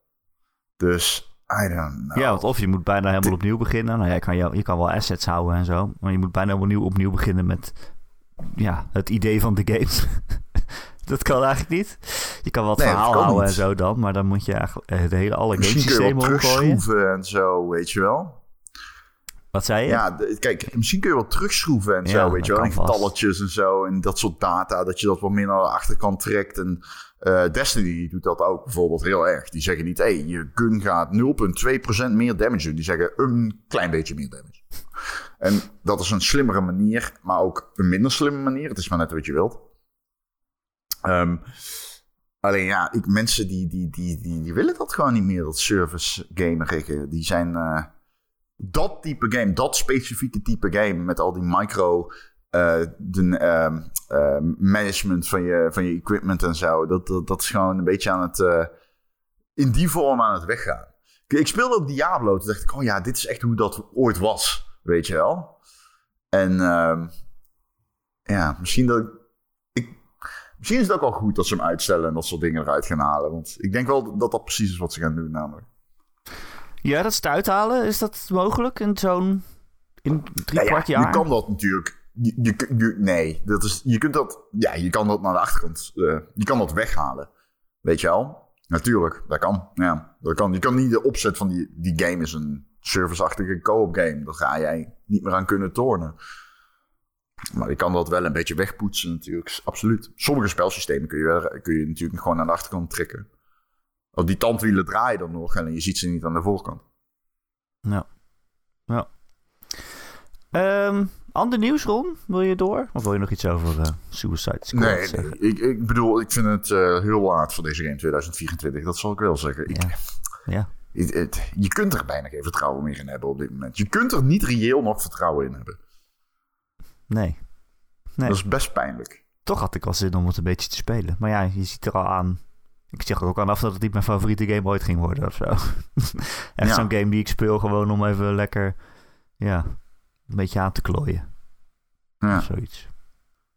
Dus, I don't know. Ja, want of je moet bijna helemaal opnieuw beginnen. Nou ja, je kan, je, je kan wel assets houden en zo. Maar je moet bijna opnieuw, opnieuw beginnen met ja, het idee van de game. dat kan eigenlijk niet. Je kan wel het Nee, verhaal houden en zo dan. Maar dan moet je eigenlijk de hele alle gamesystemen omgooien. en zo, weet je wel. Wat zei je? Ja, kijk, misschien kun je wat terugschroeven en Ja, zo, weet je wel. En getalletjes en zo en dat soort data, dat je dat wat meer naar de achterkant trekt. En eh, Destiny doet dat ook bijvoorbeeld heel erg. Die zeggen niet, hé, hey, je gun gaat 0,2% meer damage doen. Die zeggen een klein beetje meer damage. En dat is een slimmere manier, maar ook een minder slimme manier. Het is maar net wat je wilt. Ehm, Alleen ja, ik, mensen die, die, die, die, die willen dat gewoon niet meer, dat service gamer. Die zijn uh, dat type game, dat specifieke type game met al die micro uh, de, uh, management van je, van je equipment en zo. Dat, dat, is gewoon een beetje aan het, uh, in die vorm aan het weggaan. Ik speelde ook Diablo, toen dacht ik, oh ja, dit is echt hoe dat ooit was, weet je wel. En ehm, ja, misschien dat ik, Misschien is het ook wel goed dat ze hem uitstellen en dat soort dingen eruit gaan halen. Want ik denk wel dat dat precies is wat ze gaan doen, namelijk. Ja, dat ze het uithalen, is dat mogelijk in zo'n in drie ja, kwart jaar? Je kan dat natuurlijk. Je, je, nee, dat is, je kunt dat. Ja, je kan dat naar de achterkant. Uh, je kan dat weghalen. Weet je wel? Natuurlijk, dat kan. Ja, dat kan. Je kan niet de opzet van die, die game is een serviceachtige co-op game. Daar ga jij niet meer aan kunnen tornen. Maar je kan dat wel een beetje wegpoetsen natuurlijk. Absoluut. Sommige spelsystemen kun je, kun je natuurlijk gewoon aan de achterkant trekken. Of die tandwielen draaien dan nog en je ziet ze niet aan de voorkant. Nou. Ja. Um, ander nieuws, Ron? Wil je door? Of wil je nog iets over uh, Suicide Squad nee, zeggen? Nee, ik, ik bedoel, ik vind het uh, heel laat voor deze game 2024. Dat zal ik wel zeggen. Ik, ja. ja. Het, het, je kunt er bijna geen vertrouwen meer in hebben op dit moment. Je kunt er niet reëel nog vertrouwen in hebben. Nee. nee. Dat is best pijnlijk. Toch had ik al zin om het een beetje te spelen. Maar ja, je ziet er al aan. Ik zeg er ook aan af dat het niet mijn favoriete game ooit ging worden of zo. Echt ja. zo'n game die ik speel gewoon om even lekker... Ja, een beetje aan te klooien. Ja. Zoiets.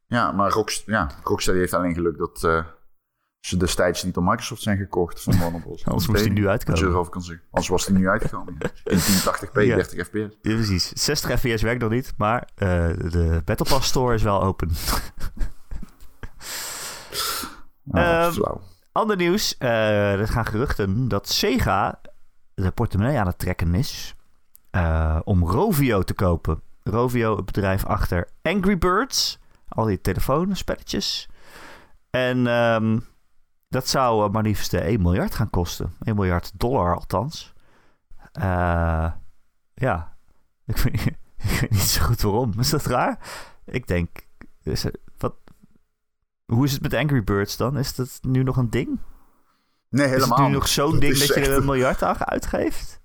Ja, maar Rockst ja, Rocksteady heeft alleen geluk dat uh, ze destijds niet door Microsoft zijn gekocht van Warner Bros. Anders moest die nu uitkomen. erover kan zeggen. Anders was die nu uitgekomen. Ja. In 1080p, ja. 30 fps. Ja, precies. 60 fps werkt nog niet, maar uh, de Battle Pass Store is wel open. oh, um, ander nieuws. Uh, er gaan geruchten dat Sega de portemonnee aan het trekken is uh, om Rovio te kopen. Rovio, het bedrijf achter Angry Birds. Al die telefoonspelletjes. En um, dat zou uh, maar liefst 1 miljard gaan kosten. 1 miljard dollar althans. Ja, ik weet, ik weet, niet zo goed waarom. Is dat raar? Ik denk, hoe is het met Angry Birds dan? Is dat nu nog een ding? Nee, helemaal Is het nu nog zo'n ding dat je er een miljard aan uitgeeft?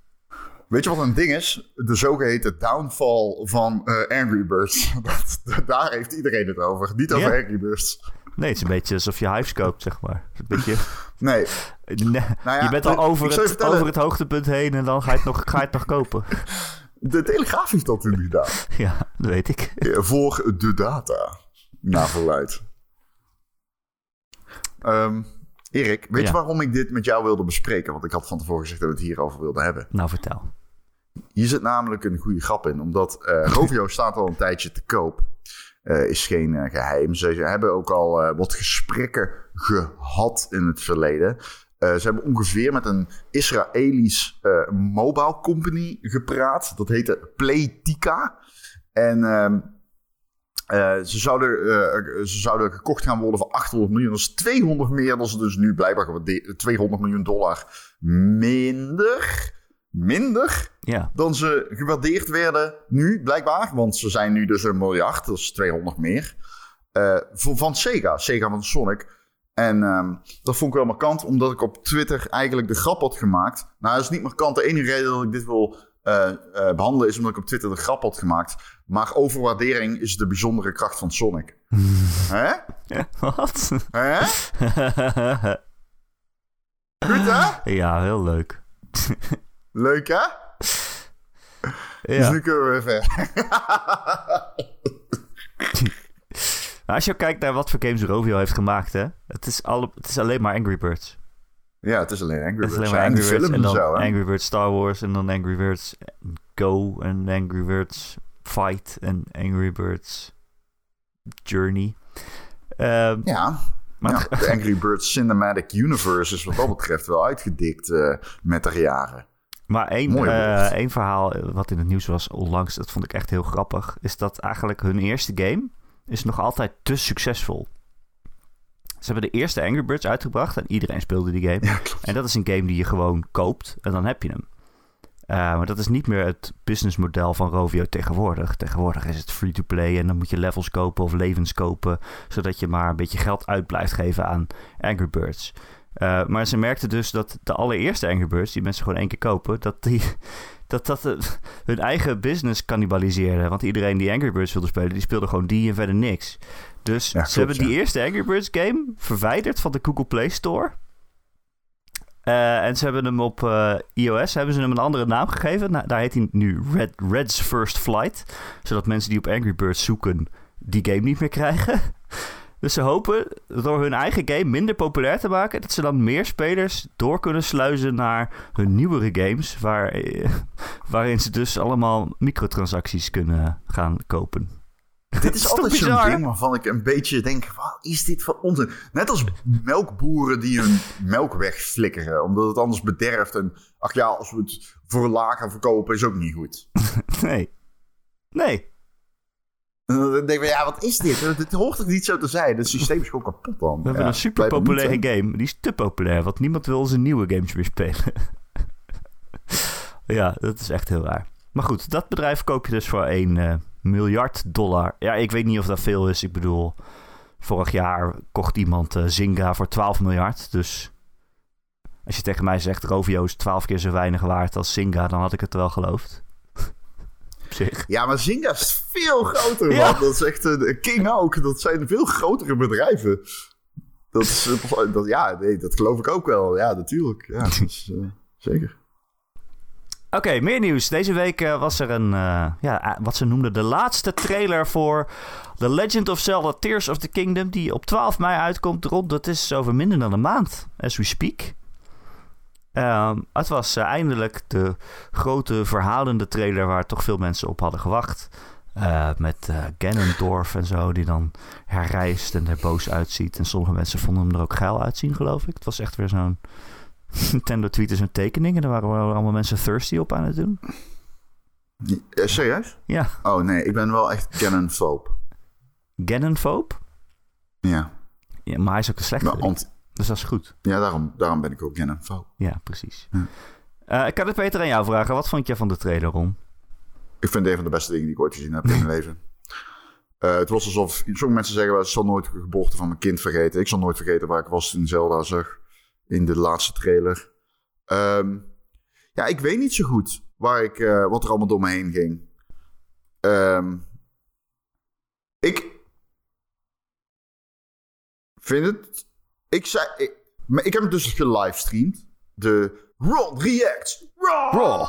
Weet je wat een ding is? De zogeheten downfall van uh, Angry Birds. Dat, daar heeft iedereen het over. Niet over ja. Angry Birds. Nee, het is een beetje alsof je Hives koopt, zeg maar. Een beetje... Nee. nee. Nou ja, je bent al over het, over het hoogtepunt heen en dan ga je het nog, ga je het nog kopen. De Telegraaf heeft dat toen gedaan. Ja, dat weet ik. Ja, voor de data. Naar verluid. Um, Erik, weet ja. je waarom ik dit met jou wilde bespreken? Want ik had van tevoren gezegd dat we het hierover wilden hebben. Nou, vertel. Hier zit namelijk een goede grap in. Omdat uh, Rovio staat al een tijdje te koop. Uh, is geen uh, geheim. Ze, ze, hebben ook al wat gesprekken gehad in het verleden. ze hebben ongeveer met een Israëlisch mobile company gepraat. Dat heette Playtika. En ehm, uh, ze, zouden, uh, ze zouden gekocht gaan worden voor 800 miljoen. Dat is 200 meer dan ze dus nu blijkbaar 200 miljoen dollar minder. Minder ja. dan ze gewaardeerd werden nu, blijkbaar. Want ze zijn nu dus een miljard, dat is 200 meer. Uh, van Sega, Sega van Sonic. En um, dat vond ik wel markant, omdat ik op Twitter eigenlijk de grap had gemaakt. Nou, dat is niet markant. De enige reden dat ik dit wil uh, uh, behandelen is omdat ik op Twitter de grap had gemaakt. Maar overwaardering is de bijzondere kracht van Sonic. Hè? Wat? Hè? Goed hè? Ja, heel leuk. leuk hè? Ja. Dus nu kunnen we weer ver. Als je kijkt naar wat voor games Rovio heeft gemaakt, hè? Het is, alle, het is alleen maar Angry Birds. Ja, het is alleen Angry Birds. Het is alleen maar Angry Birds en dan zo, Angry Birds Star Wars en dan Angry Birds Go en Angry Birds Fight en Angry Birds Journey. Um, ja, maar ja, de Angry Birds Cinematic Universe is wat dat betreft wel uitgedikt uh, met de jaren. Maar één, uh, één verhaal wat in het nieuws was onlangs, dat vond ik echt heel grappig, is dat eigenlijk hun eerste game is nog altijd te succesvol. Ze hebben de eerste Angry Birds uitgebracht en iedereen speelde die game. Ja, en dat is een game die je gewoon koopt en dan heb je hem. Uh, maar dat is niet meer het businessmodel van Rovio tegenwoordig. Tegenwoordig is het free-to-play en dan moet je levels kopen of levens kopen, zodat je maar een beetje geld uit blijft geven aan Angry Birds. Uh, maar ze merkten dus dat de allereerste Angry Birds, die mensen gewoon één keer kopen, dat die, dat, dat hun eigen business cannibaliseerde. Want iedereen die Angry Birds wilde spelen, die speelde gewoon die en verder niks. Dus ze hebben die eerste Angry Birds game verwijderd van de Google Play Store. Uh, en ze hebben hem op uh, iOS hebben ze hem een andere naam gegeven. Nou, daar heet hij nu Red, Red's First Flight. Zodat mensen die op Angry Birds zoeken die game niet meer krijgen. Dus ze hopen door hun eigen game minder populair te maken, dat ze dan meer spelers door kunnen sluizen naar hun nieuwere games, waar, waarin ze dus allemaal microtransacties kunnen gaan kopen. Dit is, altijd zo'n ding waarvan ik een beetje denk, wat is dit voor onzin? Net als melkboeren die hun melk wegflikkeren, omdat het anders bederft. En ach ja, als we het voor lager verkopen is ook niet goed. nee. Nee. En dan denk ik, ja, wat is dit? Dit hoort toch niet zo te zijn? Het systeem is gewoon kapot dan. We hebben een super populaire game. Die is te populair, want niemand wil zijn nieuwe games meer spelen. ja, dat is echt heel raar. Maar goed, dat bedrijf koop je dus voor 1 uh, eh, miljard dollar. Ja, ik weet niet of dat veel is. Ik bedoel, vorig jaar kocht iemand uh, Zynga voor 12 miljard. Dus als je tegen mij zegt, Rovio is 12 keer zo weinig waard als Zynga, dan had ik het wel geloofd. Ja, maar Zynga is veel groter, man. Dat is echt een King ook. Dat zijn veel grotere bedrijven. Dat is, dat, ja, nee, dat geloof ik ook wel. Ja, natuurlijk. Ja, is, uh, zeker. Oké, meer nieuws. Deze week uh, was er een, uh, ja, wat ze noemden de laatste trailer voor The Legend of Zelda Tears of the Kingdom, die op 12 mei uitkomt. Rond, dat is over minder dan een maand, as we speak. Um, het was uh, eindelijk de grote verhalende trailer waar toch veel mensen op hadden gewacht. Uh, met uh, Ganondorf en zo, die dan herrijst en er boos uitziet. En sommige mensen vonden hem er ook geil uitzien, geloof ik. Het was echt weer zo'n Nintendo tweeters en tekeningen. Daar waren allemaal mensen thirsty op aan het doen. Serieus? Ja. Oh nee, ik ben wel echt Ganonphobe. Ganonphobe? Ja. ja. Maar hij is ook een slechte. Dus dat is goed. Ja, daarom, daarom ben ik ook Gannon Fout. Ja, precies. Uh, ik kan het Peter aan jou vragen. Wat vond je van de trailer, Ron? Ik vind het een van de beste dingen die ik ooit gezien heb in mijn leven. Uh, het was alsof... Sommige mensen zeggen, ik zal nooit de geboorte van mijn kind vergeten. Ik zal nooit vergeten waar ik was in Zelda zag. In de laatste trailer. Um, ja, ik weet niet zo goed waar ik, uh, wat er allemaal door me heen ging. Um, ik vind het ik zei... Ik, ik heb het dus gelivestreamd. De Raw React. Raw. Raw.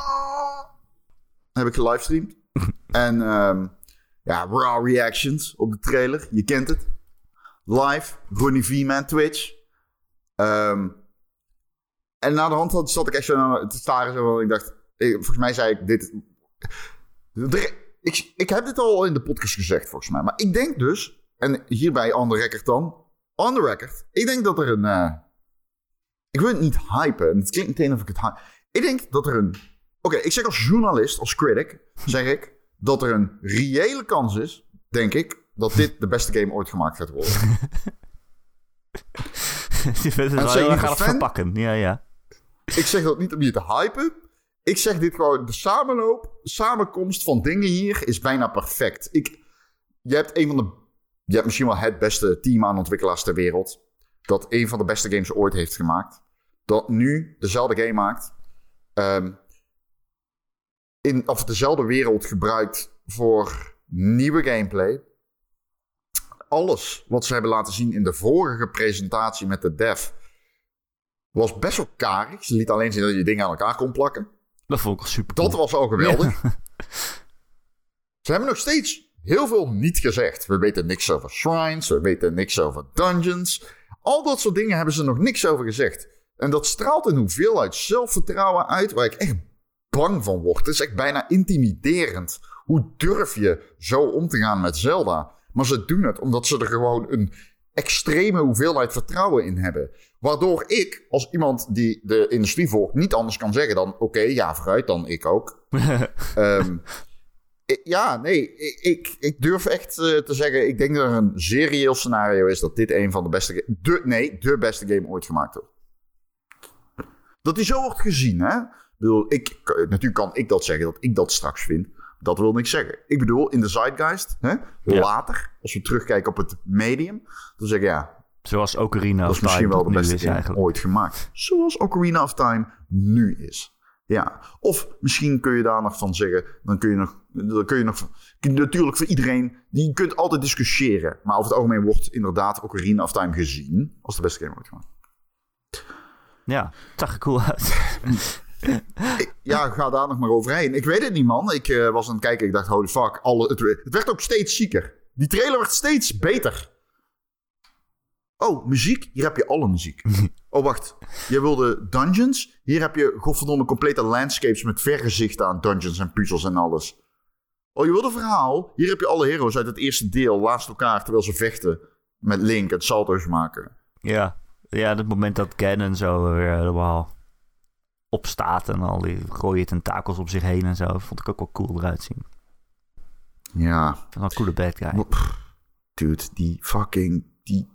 Heb ik gelivestreamd. en um, ja, Raw Reactions op de trailer. Je kent het. Live. Ronnie V-Man Twitch. Um, en na de hand zat ik echt zo te staren. Zo, ik dacht... Ik, volgens mij zei ik dit... Ik, ik heb dit al in de podcast gezegd, volgens mij. Maar ik denk dus... En hierbij the record dan on the record. Ik denk dat er een. Uh, ik wil het niet hypen. Het klinkt meteen of ik het hype. Ik denk dat er een. Oké, ik zeg als journalist, als critic, zeg ik dat er een reële kans is, denk ik, dat dit de beste game ooit gemaakt gaat worden. Je vindt het wel heel verpakken. Ja, ja. Ik zeg dat niet om je te hypen. Ik zeg dit gewoon, de samenloop, de samenkomst van dingen hier is bijna perfect. Ik, je hebt een van de je hebt misschien wel het beste team aan ontwikkelaars ter wereld. Dat een van de beste games ooit heeft gemaakt. Dat nu dezelfde game maakt. Um, in, of dezelfde wereld gebruikt voor nieuwe gameplay. Alles wat ze hebben laten zien in de vorige presentatie met de dev. was best wel karig. Ze liet alleen zien dat je dingen aan elkaar kon plakken. Dat vond ik super. Dat was al geweldig. Ze hebben nog steeds heel veel niet gezegd. We weten niks over shrines, we weten niks over dungeons. Al dat soort dingen hebben ze nog niks over gezegd. En dat straalt een hoeveelheid zelfvertrouwen uit waar ik echt bang van word. Het is echt bijna intimiderend. Hoe durf je zo om te gaan met Zelda? Maar ze doen het omdat ze er gewoon een extreme hoeveelheid vertrouwen in hebben. Waardoor ik, als iemand die de industrie volgt, niet anders kan zeggen dan: oké, ja, vooruit dan ik ook. um, Ja, nee, ik, ik durf echt uh, te zeggen, ik denk dat er een serieel scenario is dat dit een van de beste, de, nee, de beste game ooit gemaakt wordt. Dat die zo wordt gezien, hè? bedoel, ik, natuurlijk kan ik dat zeggen, dat ik dat straks vind. Dat wil niks zeggen. Ik bedoel, in de zeitgeist, hè, Ja. later, als we terugkijken op het medium, dan zeggen ja, Zoals Ocarina dat of is misschien Time wel de nu beste is game eigenlijk. ooit gemaakt. Zoals Ocarina of Time nu is. Ja, of misschien kun je daar nog van zeggen, dan kun je nog, dan kun je nog, natuurlijk voor iedereen, die je kunt altijd discussiëren. Maar over het algemeen wordt inderdaad Ocarina of Time gezien als de beste game ooit gemaakt. Ja, zag er cool uit. Ik- ja, ga daar nog maar overheen. Ik weet het niet, man. Ik eh, was aan het kijken, ik dacht, holy fuck. Alle, het, het werd ook steeds zieker. Die trailer werd steeds beter. Oh, muziek? Hier heb je alle muziek. Oh, wacht. Je wilde dungeons? Hier heb je godverdomme complete landscapes met vergezichten aan dungeons en puzzels en alles. Oh, je wilde verhaal? Hier heb je alle heroes uit het eerste deel naast elkaar terwijl ze vechten met Link en salto's maken. ja. ja, het moment dat Ganon zo weer helemaal opstaat en al die gooie tentakels op zich heen en zo, vond ik ook wel cool eruit zien. Ja, een coole bad guy. Dude, die fucking. Die,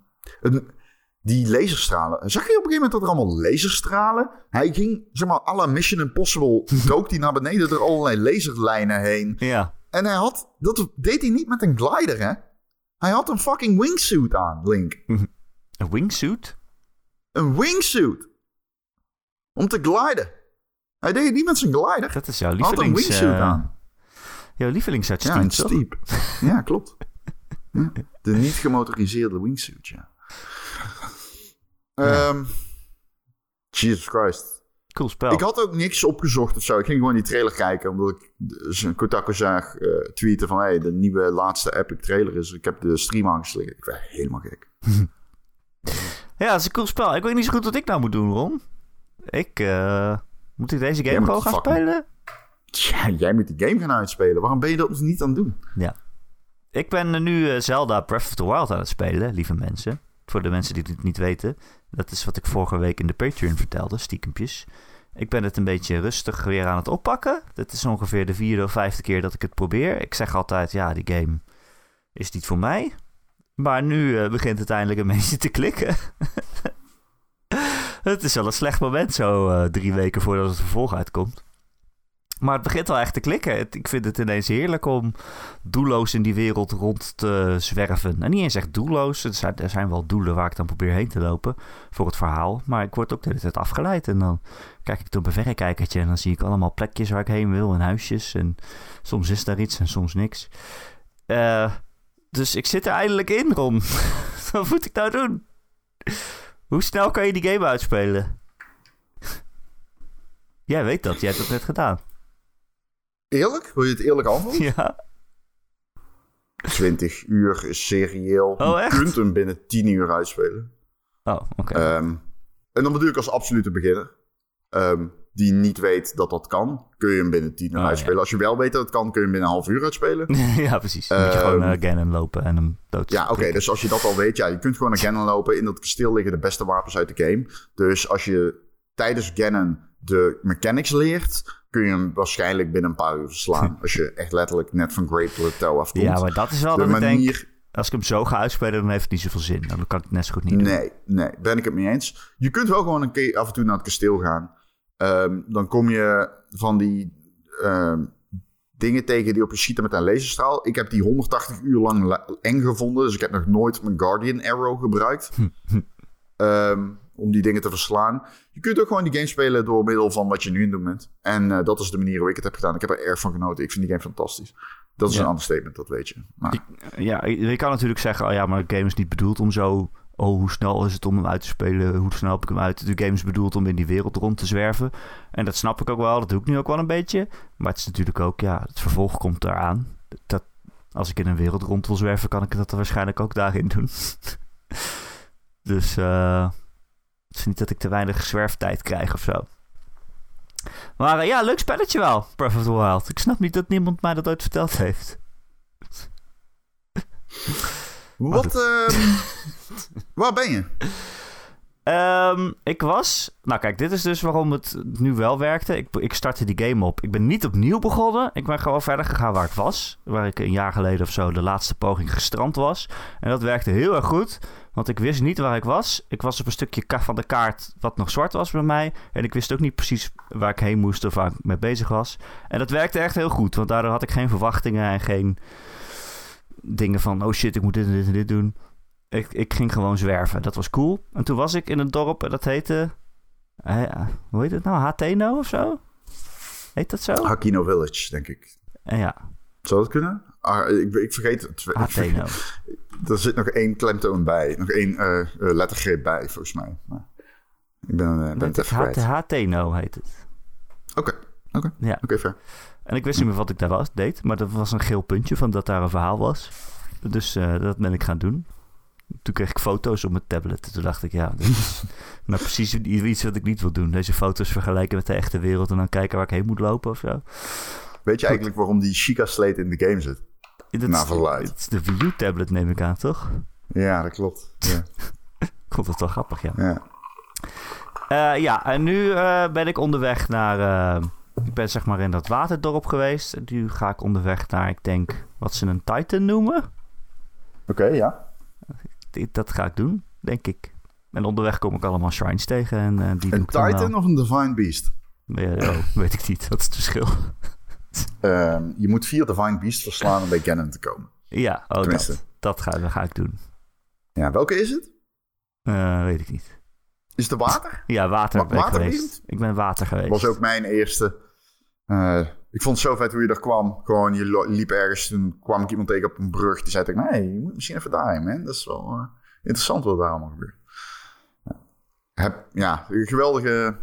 die laserstralen. Zag je op een gegeven moment dat er allemaal laserstralen? Hij ging, zeg maar, à la Mission Impossible. dook hij naar beneden door allerlei laserlijnen heen. Ja, En hij had. Dat deed hij niet met een glider, hè? Hij had een fucking wingsuit aan, Link. een wingsuit? Een wingsuit. Om te gliden. Hij deed het niet met zijn glider. Dat is jouw Hij had een lievelings... wingsuit eh, aan. jouw lievelingsuit Ja, een toch? steep. Ja, klopt. Ja, de niet gemotoriseerde wingsuit, ja. Ehm, Jesus Christ. Cool spel. Ik had ook niks opgezocht of zo. Ik ging gewoon die trailer kijken, omdat ik zijn Kotaku zag eh, tweeten van... hey, de nieuwe laatste epic trailer is... Ik heb de stream aangeslagen. Ik werd helemaal gek. Ja, dat is een cool spel. Ik weet niet zo goed wat ik nou moet doen, Ron. Ik, eh, moet ik deze game gewoon gaan fucking- spelen? Tja, jij moet die game gaan uitspelen. Waarom ben je dat dus niet aan het doen? Ja. Ik ben nu eh, Zelda Breath of the Wild aan het spelen, lieve mensen. Voor de mensen die het niet weten. Dat is wat ik vorige week in de Patreon vertelde, stiekempjes. Ik ben het een beetje rustig weer aan het oppakken. Dit is ongeveer de vierde of vijfde keer dat ik het probeer. Ik zeg altijd, ja, die game is niet voor mij. Maar nu eh, begint het eindelijk een beetje te klikken. het is wel een slecht moment zo eh, drie weken voordat het vervolg uitkomt. Maar het begint wel echt te klikken. Ik vind het ineens heerlijk om doelloos in die wereld rond te zwerven. En niet eens echt doelloos. Er zijn, wel doelen waar ik dan probeer heen te lopen voor het verhaal. Maar ik word ook de hele tijd afgeleid. En dan kijk ik op een verrekijkertje en dan zie ik allemaal plekjes waar ik heen wil en huisjes. En soms is daar iets en soms niks. Eh, dus ik zit er eindelijk in, Ron. Wat moet ik nou doen? Hoe snel kan je die game uitspelen? Jij weet dat, jij hebt dat net gedaan. Eerlijk? Wil je het eerlijk antwoord? Ja. 20 uur is serieel. Oh, echt? Je kunt hem binnen 10 uur uitspelen. Oh, oké. Ehm, en dan bedoel ik als absolute beginner. ehm, die niet weet dat dat kan, kun je hem binnen 10 uur Oh, uitspelen. Als je wel weet dat het kan, kun je hem binnen een half uur uitspelen. ja, precies. Dan moet je Ehm, gewoon uh, Ganon lopen en hem dood. Ja, oké. dus als je dat al weet, ja, je kunt gewoon naar Ganon lopen. In dat kasteel liggen de beste wapens uit de game. Dus als je tijdens Ganon de mechanics leert, kun je hem waarschijnlijk binnen een paar uur verslaan. als je echt letterlijk net van Great Plateau afkomt. Ja, maar dat is wel de denk... manier... Als ik hem zo ga uitspelen, dan heeft het niet zoveel zin. Dan kan ik het net zo goed niet doen. Nee, nee, ben ik het mee eens. Je kunt wel gewoon een keer af en toe naar het kasteel gaan. Ehm, dan kom je van die ehm, dingen tegen die op je schieten met een laserstraal. Ik heb die 180 uur lang la- eng gevonden. Dus ik heb nog nooit mijn Guardian Arrow gebruikt. Ehm, om die dingen te verslaan. Je kunt ook gewoon die game spelen door middel van wat je nu in doen bent. En eh, dat is de manier hoe ik het heb gedaan. Ik heb er erg van genoten. Ik vind die game fantastisch. Dat is Ja. een understatement, dat weet je. Maar, Ja, je kan natuurlijk zeggen... Oh ja, maar de game is niet bedoeld om zo... Oh, hoe snel is het om hem uit te spelen? Hoe snel heb ik hem uit? De game is bedoeld om in die wereld rond te zwerven. En dat snap ik ook wel. Dat doe ik nu ook wel een beetje. Maar het is natuurlijk ook... Ja, het vervolg komt eraan. Dat, als ik in een wereld rond wil zwerven... kan ik dat er waarschijnlijk ook daarin doen. dus... eh het is niet dat ik te weinig zwerftijd krijg of zo. Maar eh, ja, leuk spelletje wel, Breath of the Wild. Ik snap niet dat niemand mij dat ooit verteld heeft. wat, ehm, waar ben je? Ehm, ik was... Nou kijk, dit is dus waarom het nu wel werkte. Ik, ik startte die game op. Ik ben niet opnieuw begonnen. Ik ben gewoon verder gegaan waar ik was. Waar ik een jaar geleden of zo de laatste poging gestrand was. En dat werkte heel erg goed. Want ik wist niet waar ik was. Ik was op een stukje van de kaart wat nog zwart was bij mij. En ik wist ook niet precies waar ik heen moest of waar ik mee bezig was. En dat werkte echt heel goed. Want daardoor had ik geen verwachtingen en geen dingen van... oh shit, ik moet dit en dit en dit doen. Ik, ik ging gewoon zwerven. Dat was cool. En toen was ik in een dorp en dat heette... eh, hoe heet het nou? Hateno of zo? Heet dat zo? Hakino Village, denk ik. En ja, Zou dat kunnen? Ah, ik, ik vergeet het. Er zit nog één klemtoon bij. Nog één eh, lettergreep bij, volgens mij. Maar ik ben, eh, ben het even. Hateno heet het. Oké, oké. Ja. Oké, fair. En ik wist niet meer wat ik daar was, deed. Maar dat was een geel puntje van dat daar een verhaal was. Dus dat ben ik gaan doen. Toen kreeg ik foto's op mijn tablet. En toen dacht ik, ja, dit is nou precies iets wat ik niet wil doen. Deze foto's vergelijken met de echte wereld en dan kijken waar ik heen moet lopen of zo. Weet je eigenlijk waarom die Chica Slate in de game zit? Dat verluid. Het is de Wii U tablet neem ik aan, toch? Ja, dat klopt. Ja. Ik vond het wel grappig, ja. ja. Eh, ja, en nu eh, ben ik onderweg naar... eh, ik ben zeg maar in dat waterdorp geweest. En nu ga ik onderweg naar, ik denk, wat ze een Titan noemen. Oké, ja. Dat ga ik doen, denk ik. En onderweg kom ik allemaal shrines tegen en die Een Titan of een Divine Beast? Ja, oh, weet ik niet, wat is het verschil? Ehm, je moet vier Divine Beasts verslaan om bij Ganon te komen. ja, oh, Tenminste. dat, dat, ga, dat ga ik doen. Ja, welke is het? Eh, weet ik niet. Is het water? Ja, water Wa- ben ik waterwereld? geweest. Ik ben water geweest. was ook mijn eerste. eh, ik vond het zo vet hoe je er kwam. Gewoon, je liep ergens, toen kwam ik iemand tegen op een brug. Die zei mij, nee, je moet misschien even daarheen, man. Dat is wel eh, interessant wat daar allemaal gebeurt. Ja. Heb, ja, een geweldige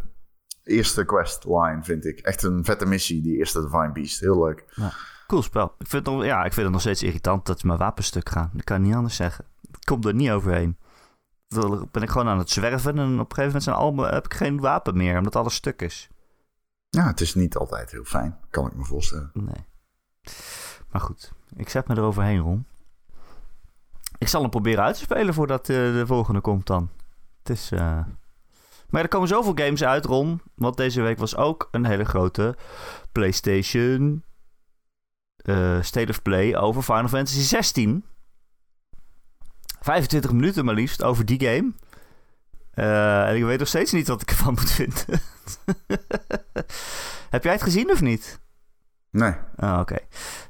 eerste questline, vind ik. Echt een vette missie, die eerste Divine Beast. Heel leuk. Cool spel. Ik vind, het, nog- ja, ik vind het nog steeds irritant dat mijn wapenstuk gaan. Dat kan niet anders zeggen. Ik kom er niet overheen. Dan ben ik gewoon aan het zwerven en op een gegeven moment zijn al, heb ik geen wapen meer, omdat alles stuk is. Ja, het is niet altijd heel fijn, kan ik me voorstellen. Nee. Maar goed, ik zet me eroverheen, Ron. Ik zal hem proberen uit te spelen voordat eh, de volgende komt dan. Het is... eh, Maar er komen zoveel games uit, Ron. Want deze week was ook een hele grote PlayStation eh, State of Play over Final Fantasy 16. 25 minuten maar liefst over die game. Eh, en ik weet nog steeds niet wat ik ervan moet vinden. Heb jij het gezien of niet? Nee, Ah, Oké.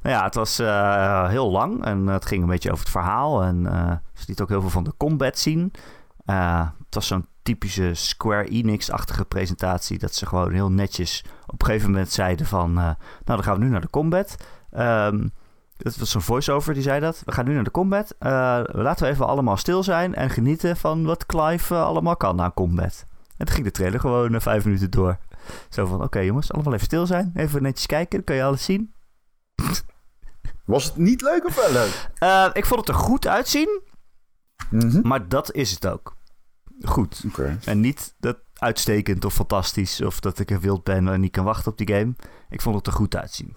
Nou ja, het was eh, heel lang en het ging een beetje over het verhaal. En eh ze liet ook heel veel van de combat zien. Het was zo'n typische Square Enix-achtige presentatie. Dat ze gewoon heel netjes op een gegeven moment zeiden van... eh, nou, dan gaan we nu naar de combat. Ehm dat was zo'n voice-over die zei dat. We gaan nu naar de combat. Eh, laten we even allemaal stil zijn en genieten van wat Clive eh, allemaal kan aan combat. En toen ging de trailer gewoon vijf minuten door. Zo van, oké jongens, allemaal even stil zijn. Even netjes kijken, dan kan je alles zien. was het niet leuk of wel leuk? Ik vond het er goed uitzien, Mhm. maar dat is het ook. Goed. En niet dat uitstekend of fantastisch of dat ik er wild ben en niet kan wachten op die game. Ik vond het er goed uitzien.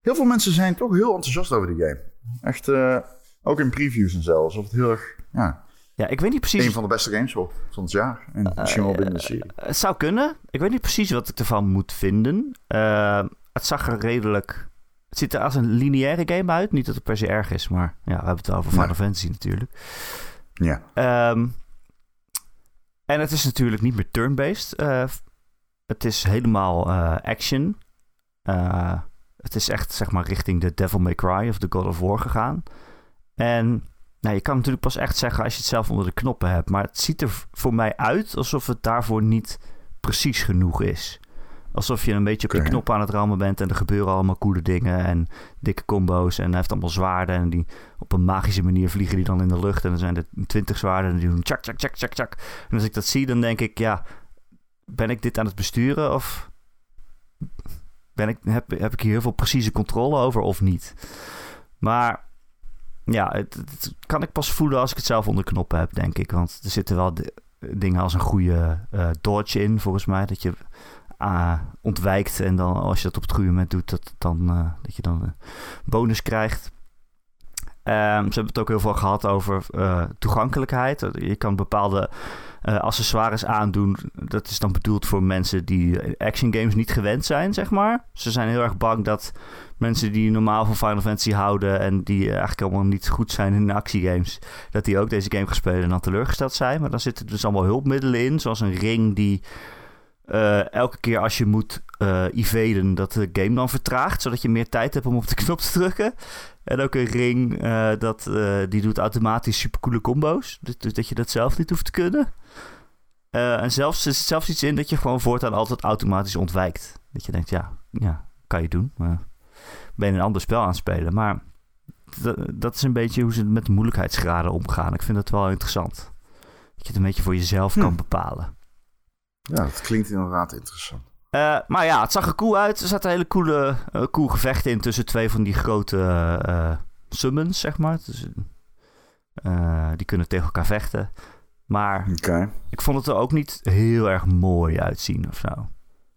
Heel veel mensen zijn toch heel enthousiast over die game. Echt, eh, ook in previews en zo. Alsof het heel erg, ja, Ja, ik weet niet precies. een van de beste games van het jaar. En misschien wel binnen de serie. Het zou kunnen. Ik weet niet precies wat ik ervan moet vinden. Eh, het zag er redelijk... Het ziet er als een lineaire game uit. Niet dat het per se erg is, maar ja, we hebben het over Final. Fantasy natuurlijk. Ja. Ehm, en het is natuurlijk niet meer turn-based. Eh, het is helemaal eh, action. Eh, het is echt zeg maar richting de Devil May Cry of de God of War gegaan. En nou, je kan natuurlijk pas echt zeggen als je het zelf onder de knoppen hebt. Maar het ziet er voor mij uit alsof het daarvoor niet precies genoeg is. Alsof je een beetje op je Oké. knop aan het rammen bent en er gebeuren allemaal coole dingen en dikke combo's. En hij heeft allemaal zwaarden en die op een magische manier vliegen die dan in de lucht. En dan zijn er twintig zwaarden en die doen tjak, tjak, tjak, tjak, tjak. En als ik dat zie, dan denk ik, ja, ben ik dit aan het besturen of ben ik, heb, heb ik hier heel veel precieze controle over of niet? Maar ja, het, het kan ik pas voelen als ik het zelf onder knoppen heb, denk ik. Want er zitten wel de- dingen als een goede eh, dodge in, volgens mij. Dat je ontwijkt en dan als je dat op het goede moment doet, dat, dan, eh, dat je dan een bonus krijgt. Ehm, ze hebben het ook heel veel gehad over eh, toegankelijkheid. Je kan bepaalde eh, accessoires aandoen. Dat is dan bedoeld voor mensen die action games niet gewend zijn, zeg maar. Ze zijn heel erg bang dat mensen die normaal van Final Fantasy houden... en die eigenlijk allemaal niet goed zijn in actiegames... dat die ook deze game gaan spelen en dan teleurgesteld zijn. Maar dan zitten dus allemaal hulpmiddelen in, zoals een ring die... eh, elke keer als je moet eh evaden, dat de game dan vertraagt, zodat je meer tijd hebt om op de knop te drukken. En ook een ring eh, dat, eh, die doet automatisch supercoole combo's. Dus, dus dat je dat zelf niet hoeft te kunnen. Eh, en zelfs er zit zelfs iets in dat je gewoon voortaan altijd automatisch ontwijkt. Dat je denkt, ja, ja kan je doen. Maar ben je een ander spel aan het spelen. Maar dat is een beetje hoe ze met de moeilijkheidsgraden omgaan. Ik vind dat wel interessant. Dat je het een beetje voor jezelf Hm. kan bepalen. Ja, dat klinkt inderdaad interessant. Eh, maar ja, het zag er cool uit. Er zaten hele coole, cool gevechten in tussen twee van die grote eh, summons, zeg maar. Dus, die kunnen tegen elkaar vechten. Maar ik vond het er ook niet heel erg mooi uitzien of zo.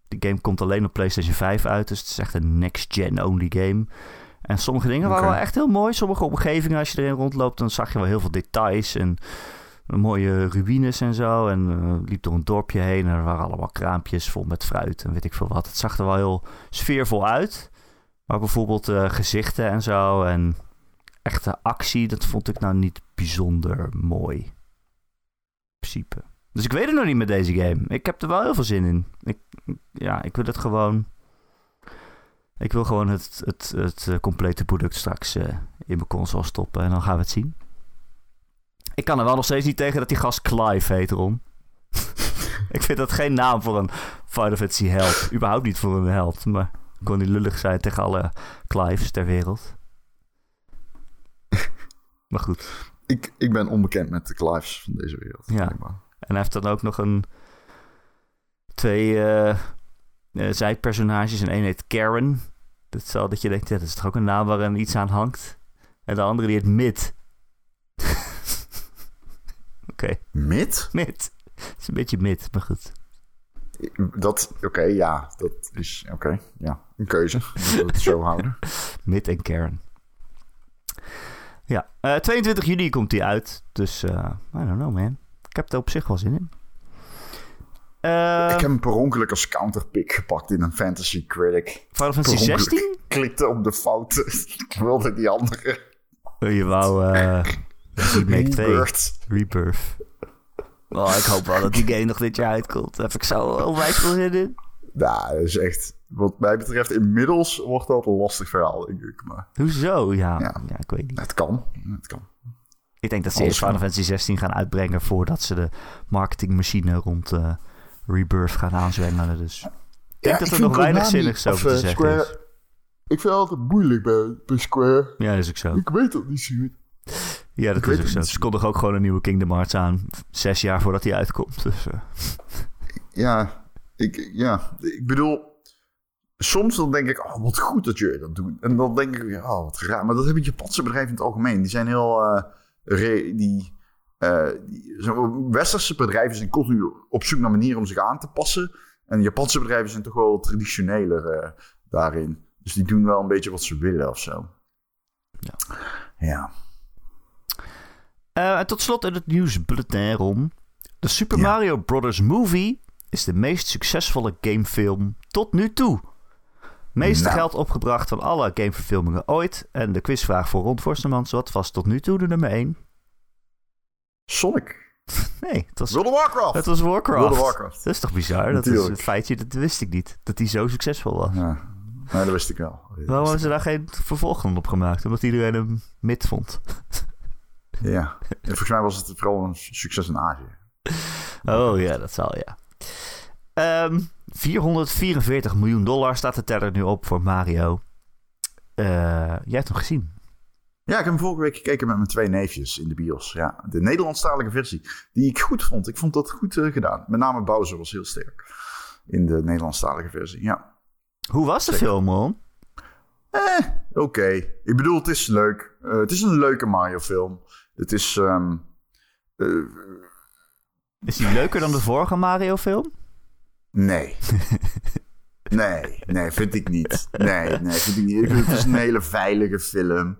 Die game komt alleen op PlayStation 5 uit, dus het is echt een next-gen only game. En sommige dingen waren wel echt heel mooi. Sommige omgevingen, als je erin rondloopt, dan zag je wel heel veel details en mooie ruïnes en zo. En eh, liep door een dorpje heen en er waren allemaal kraampjes vol met fruit en weet ik veel wat. Het zag er wel heel sfeervol uit. Maar bijvoorbeeld eh, gezichten en zo en echte actie, dat vond ik nou niet bijzonder mooi. In principe. Dus ik weet het nog niet met deze game. Ik heb er wel heel veel zin in. Ik, ja, ik wil het gewoon. Ik wil gewoon het, het, het eh, complete product straks in mijn console stoppen en dan gaan we het zien. Ik kan er wel nog steeds niet tegen dat die gast Clive heet, Ron. ik vind dat geen naam voor een Final Fantasy held. Überhaupt niet voor een held. Maar kon die lullig zijn tegen alle Clives ter wereld. maar goed. Ik, ik ben onbekend met de Clives van deze wereld. Ja. En hij heeft dan ook nog een... Twee eh, eh, zijpersonages. En één heet Karen. Dat is wel dat je denkt, ja, dat is toch ook een naam waar een iets aan hangt. En de andere die heet Mid. Oké, Mid? Mid. Het is een beetje mid, maar goed. Dat, oké, ja. Dat is, oké, ja. Een keuze. Dat het zo houden. Mid en Karen. Ja, eh, 22 juni komt die uit. Dus, eh I don't know, man. Ik heb er op zich wel zin in. Eh, ik heb hem per ongeluk als counterpick gepakt in een Fantasy Critic. Final Fantasy per ongeluk. 16? Klikte op de foute. ik wilde die andere. Oh, je wou eh Remake 2. Rebirth. Rebirth. Oh, ik hoop wel dat die game nog dit jaar uitkomt. Daar heb ik zo onwijs veel zin in. Nou, dat is echt... Wat mij betreft, inmiddels wordt dat een lastig verhaal, denk ik. Maar Hoezo? Ja, ja. Ja. ik weet niet. het kan. Het kan. Ik denk dat ze eerst Final. Fantasy 16 gaan uitbrengen... voordat ze de marketingmachine rond eh, Rebirth gaan aanzwengelen. Dus ik denk dat er nog weinig zinnigs over te zeggen is. Ik vind het altijd moeilijk bij, bij Square. Ja, dat is ook zo. Ik weet dat niet zo goed. Ja, dat is ook zo. Ze kondigen ook gewoon een nieuwe Kingdom Hearts aan... zes jaar voordat die uitkomt. Dus, eh, Ja, ik, ja, ik bedoel... Soms dan denk ik, oh, wat goed dat jullie dat doen. En dan denk ik, oh, wat raar. Maar dat hebben Japanse bedrijven in het algemeen. Die zijn heel... eh, re- die, die, zo, westerse bedrijven zijn continu op zoek naar manieren om zich aan te passen. En Japanse bedrijven zijn toch wel traditioneler daarin. Dus die doen wel een beetje wat ze willen of zo. Ja. Ja. Eh, en tot slot in het nieuwsbulletin, Ron. De Super Ja. Mario Bros. Movie is de meest succesvolle gamefilm tot nu toe. Meeste Nou. geld opgebracht van alle gameverfilmingen ooit. En de quizvraag voor Ron Forstemans. Wat was tot nu toe de nummer 1? Sonic. Nee, het was, World of Warcraft. het was Warcraft. World of Warcraft. Dat is toch bizar? Dat is Natuurlijk. een feitje, dat wist ik niet. Dat hij zo succesvol was. Ja. Nee, dat wist ik wel. Waarom hebben ze daar geen vervolg op gemaakt? Omdat iedereen hem mid vond. Ja. En volgens mij was het vooral een succes in Azië. Oh ja, dat zal ja. Ehm 444 miljoen dollar staat de teller nu op voor Mario. Eh, jij hebt hem gezien. Ja, ik heb hem vorige week gekeken met mijn twee neefjes in de bios. Ja, de Nederlandstalige versie. Die ik goed vond. Ik vond dat goed eh, gedaan. Met name Bowser was heel sterk. In de Nederlandstalige versie, ja. Hoe was de film, man? Eh, oké. Ik bedoel, het is leuk. Eh, het is een leuke Mario-film. Het is... ehm, eh, Is die leuker dan de vorige Mario-film? nee. Nee, nee, vind ik niet. Nee, nee, vind ik niet. Ik vind het is een hele veilige film.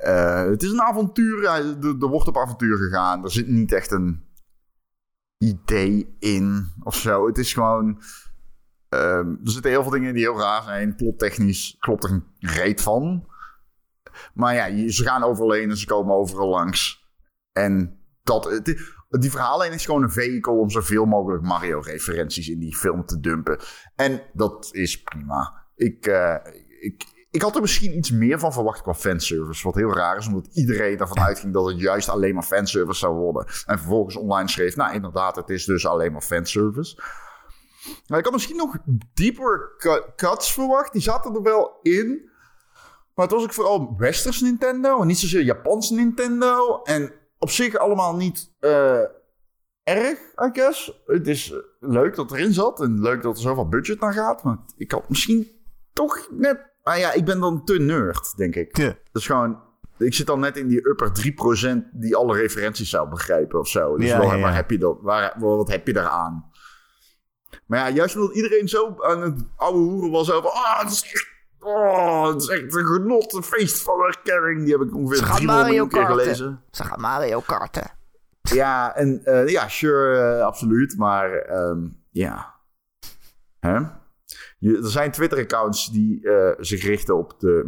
Uh, het is een avontuur. Er, er wordt op avontuur gegaan. Er zit niet echt een idee in of zo. Het is gewoon. Um, er zitten heel veel dingen die heel raar zijn. Plottechnisch klopt er een reet van. Maar ja, ze gaan overal heen en ze komen overal langs. En dat, die verhaallijn is gewoon een vehicle om zoveel mogelijk Mario-referenties in die film te dumpen. En dat is prima. Ik, uh, ik, ik had er misschien iets meer van verwacht qua fanservice. Wat heel raar is, omdat iedereen ervan uitging dat het juist alleen maar fanservice zou worden. En vervolgens online schreef, nou inderdaad, het is dus alleen maar fanservice. Maar ik had misschien nog dieper cuts verwacht. Die zaten er wel in. Maar het was ook vooral Westers Nintendo en niet zozeer Japans Nintendo. En op zich allemaal niet uh, erg, I guess. Het is eh, leuk dat erin zat en leuk dat er zoveel budget naar gaat. Maar ik had misschien toch net... Maar ja, ik ben dan te nerd, denk ik. Ja. Dat is gewoon... Ik zit dan net in die upper 3% die alle referenties zou begrijpen of zo. Dus ja, waar, waar, heb je dat? Waar, wat heb je daaraan? Maar ja, juist omdat iedereen zo aan het oude hoeren was over... Ah, het is echt Oh, het is echt een genot, een feest van herkenning. Die heb ik ongeveer 300 keer gelezen. Ze gaan Mario karten. Ja, en uh, ja, sure, uh, absoluut. Maar um, ja. Hè? Je, er zijn Twitter-accounts die uh, zich richten op de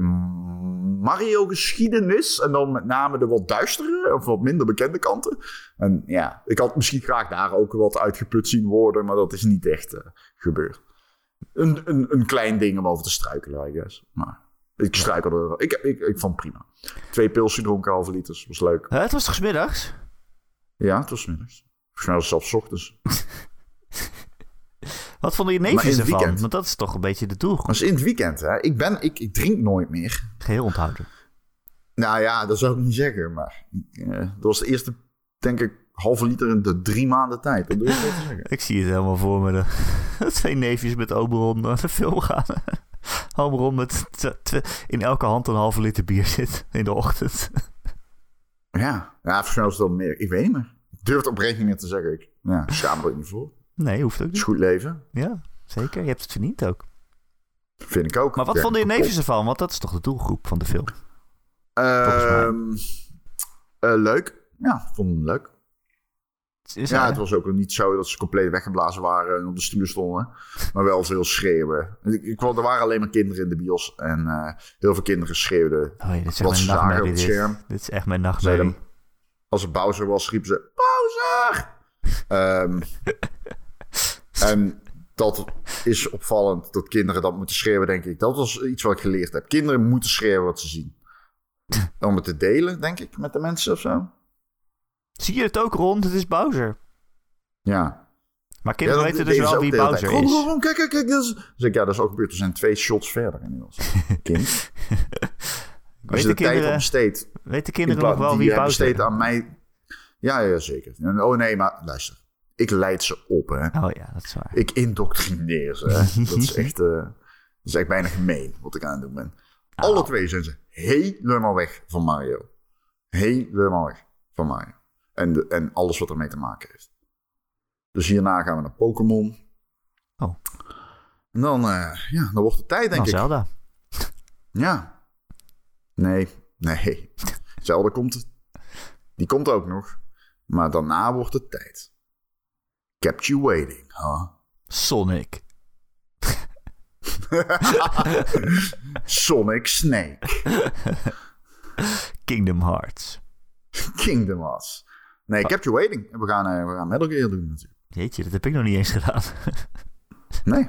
Mario-geschiedenis. En dan met name de wat duistere of wat minder bekende kanten. En ja, ik had misschien graag daar ook wat uitgeput zien worden. Maar dat is niet echt gebeurd een, een, een klein ding om over te struikelen, I guess. Maar ik struikelde er. Ik, ik, ik vond het prima. Twee pilsje dronken, halve liters. Was leuk. het was toch smiddags? Ja, het was smiddags. Volgens mij was het zelfs ochtends. Wat vonden je neefjes ervan? Want dat is toch een beetje de doelgroep. Dat is in het weekend, hè. Ik, ben, ik, ik drink nooit meer. Geheel onthouden. Nou ja, dat zou ik niet zeggen. Maar uh, dat was de eerste, denk ik, halve liter in de drie maanden tijd. Dat doe ik, zeggen. ik zie het helemaal voor me. De, twee neefjes met Oberon naar de film gaan. Oberon met in elke hand een halve liter bier zit in de ochtend. ja, ja volgens mij meer. Ik weet niet meer. Ik durf het oprecht niet meer te zeggen. Ik ja, schaam er niet voor. Nee, hoeft ook niet. Het is goed leven. Ja, zeker. Je hebt het verdiend ook. Vind ik ook. Maar wat vonden je neefjes ervan? Want dat is toch de doelgroep van de film? Uh, uh, leuk. Ja, vond hem leuk ja, het was ook niet zo dat ze compleet weggeblazen waren en op de stoelen stonden. Maar wel veel schreeuwen. Ik, ik, er waren alleen maar kinderen in de bios. En uh, heel veel kinderen schreeuwden. Oh, ja, wat ze zagen op het scherm. Dit. is echt mijn nachtmerrie. Als er Bowser was, riepen ze... Bowser! um, en dat is opvallend, dat kinderen dat moeten schreeuwen, denk ik. Dat was iets wat ik geleerd heb. Kinderen moeten schreeuwen wat ze zien. Om het te delen, denk ik, met de mensen of zo. Zie je het ook rond? Het is Bowser. Ja. Maar kinderen weten dus wel wie Bowser is. Ron, kijk, kijk, kijk. Dat is... Dus ik, ja, dat is ook gebeurd. Er zijn twee shots verder inmiddels. Kind. Als je de, kinderen, tijd besteedt... Weet de kinderen nog wel wie Bowser is? aan mij... Ja, ja, zeker. oh nee, maar luister. Ik leid ze op, hè. Oh ja, dat is waar. Ik indoctrineer ze. dat is echt... Uh, dat is echt bijna gemeen wat ik aan het doen ben. Alle twee zijn ze helemaal weg van Mario. Helemaal weg van Mario. En, en alles wat ermee te maken heeft. Dus hierna gaan we naar Pokémon. Oh. En dan, uh, ja, dan wordt het tijd, denk ik. Zelda. Ja. Nee, nee. Zelda komt. Die komt ook nog. Maar daarna wordt het tijd. Kept you waiting, huh? Sonic. Sonic Snake. Kingdom Hearts. Kingdom Hearts. Nee, oh. Capture Waiting. We gaan, uh, we gaan Metal Gear doen natuurlijk. Jeetje, dat heb ik nog niet eens gedaan. nee,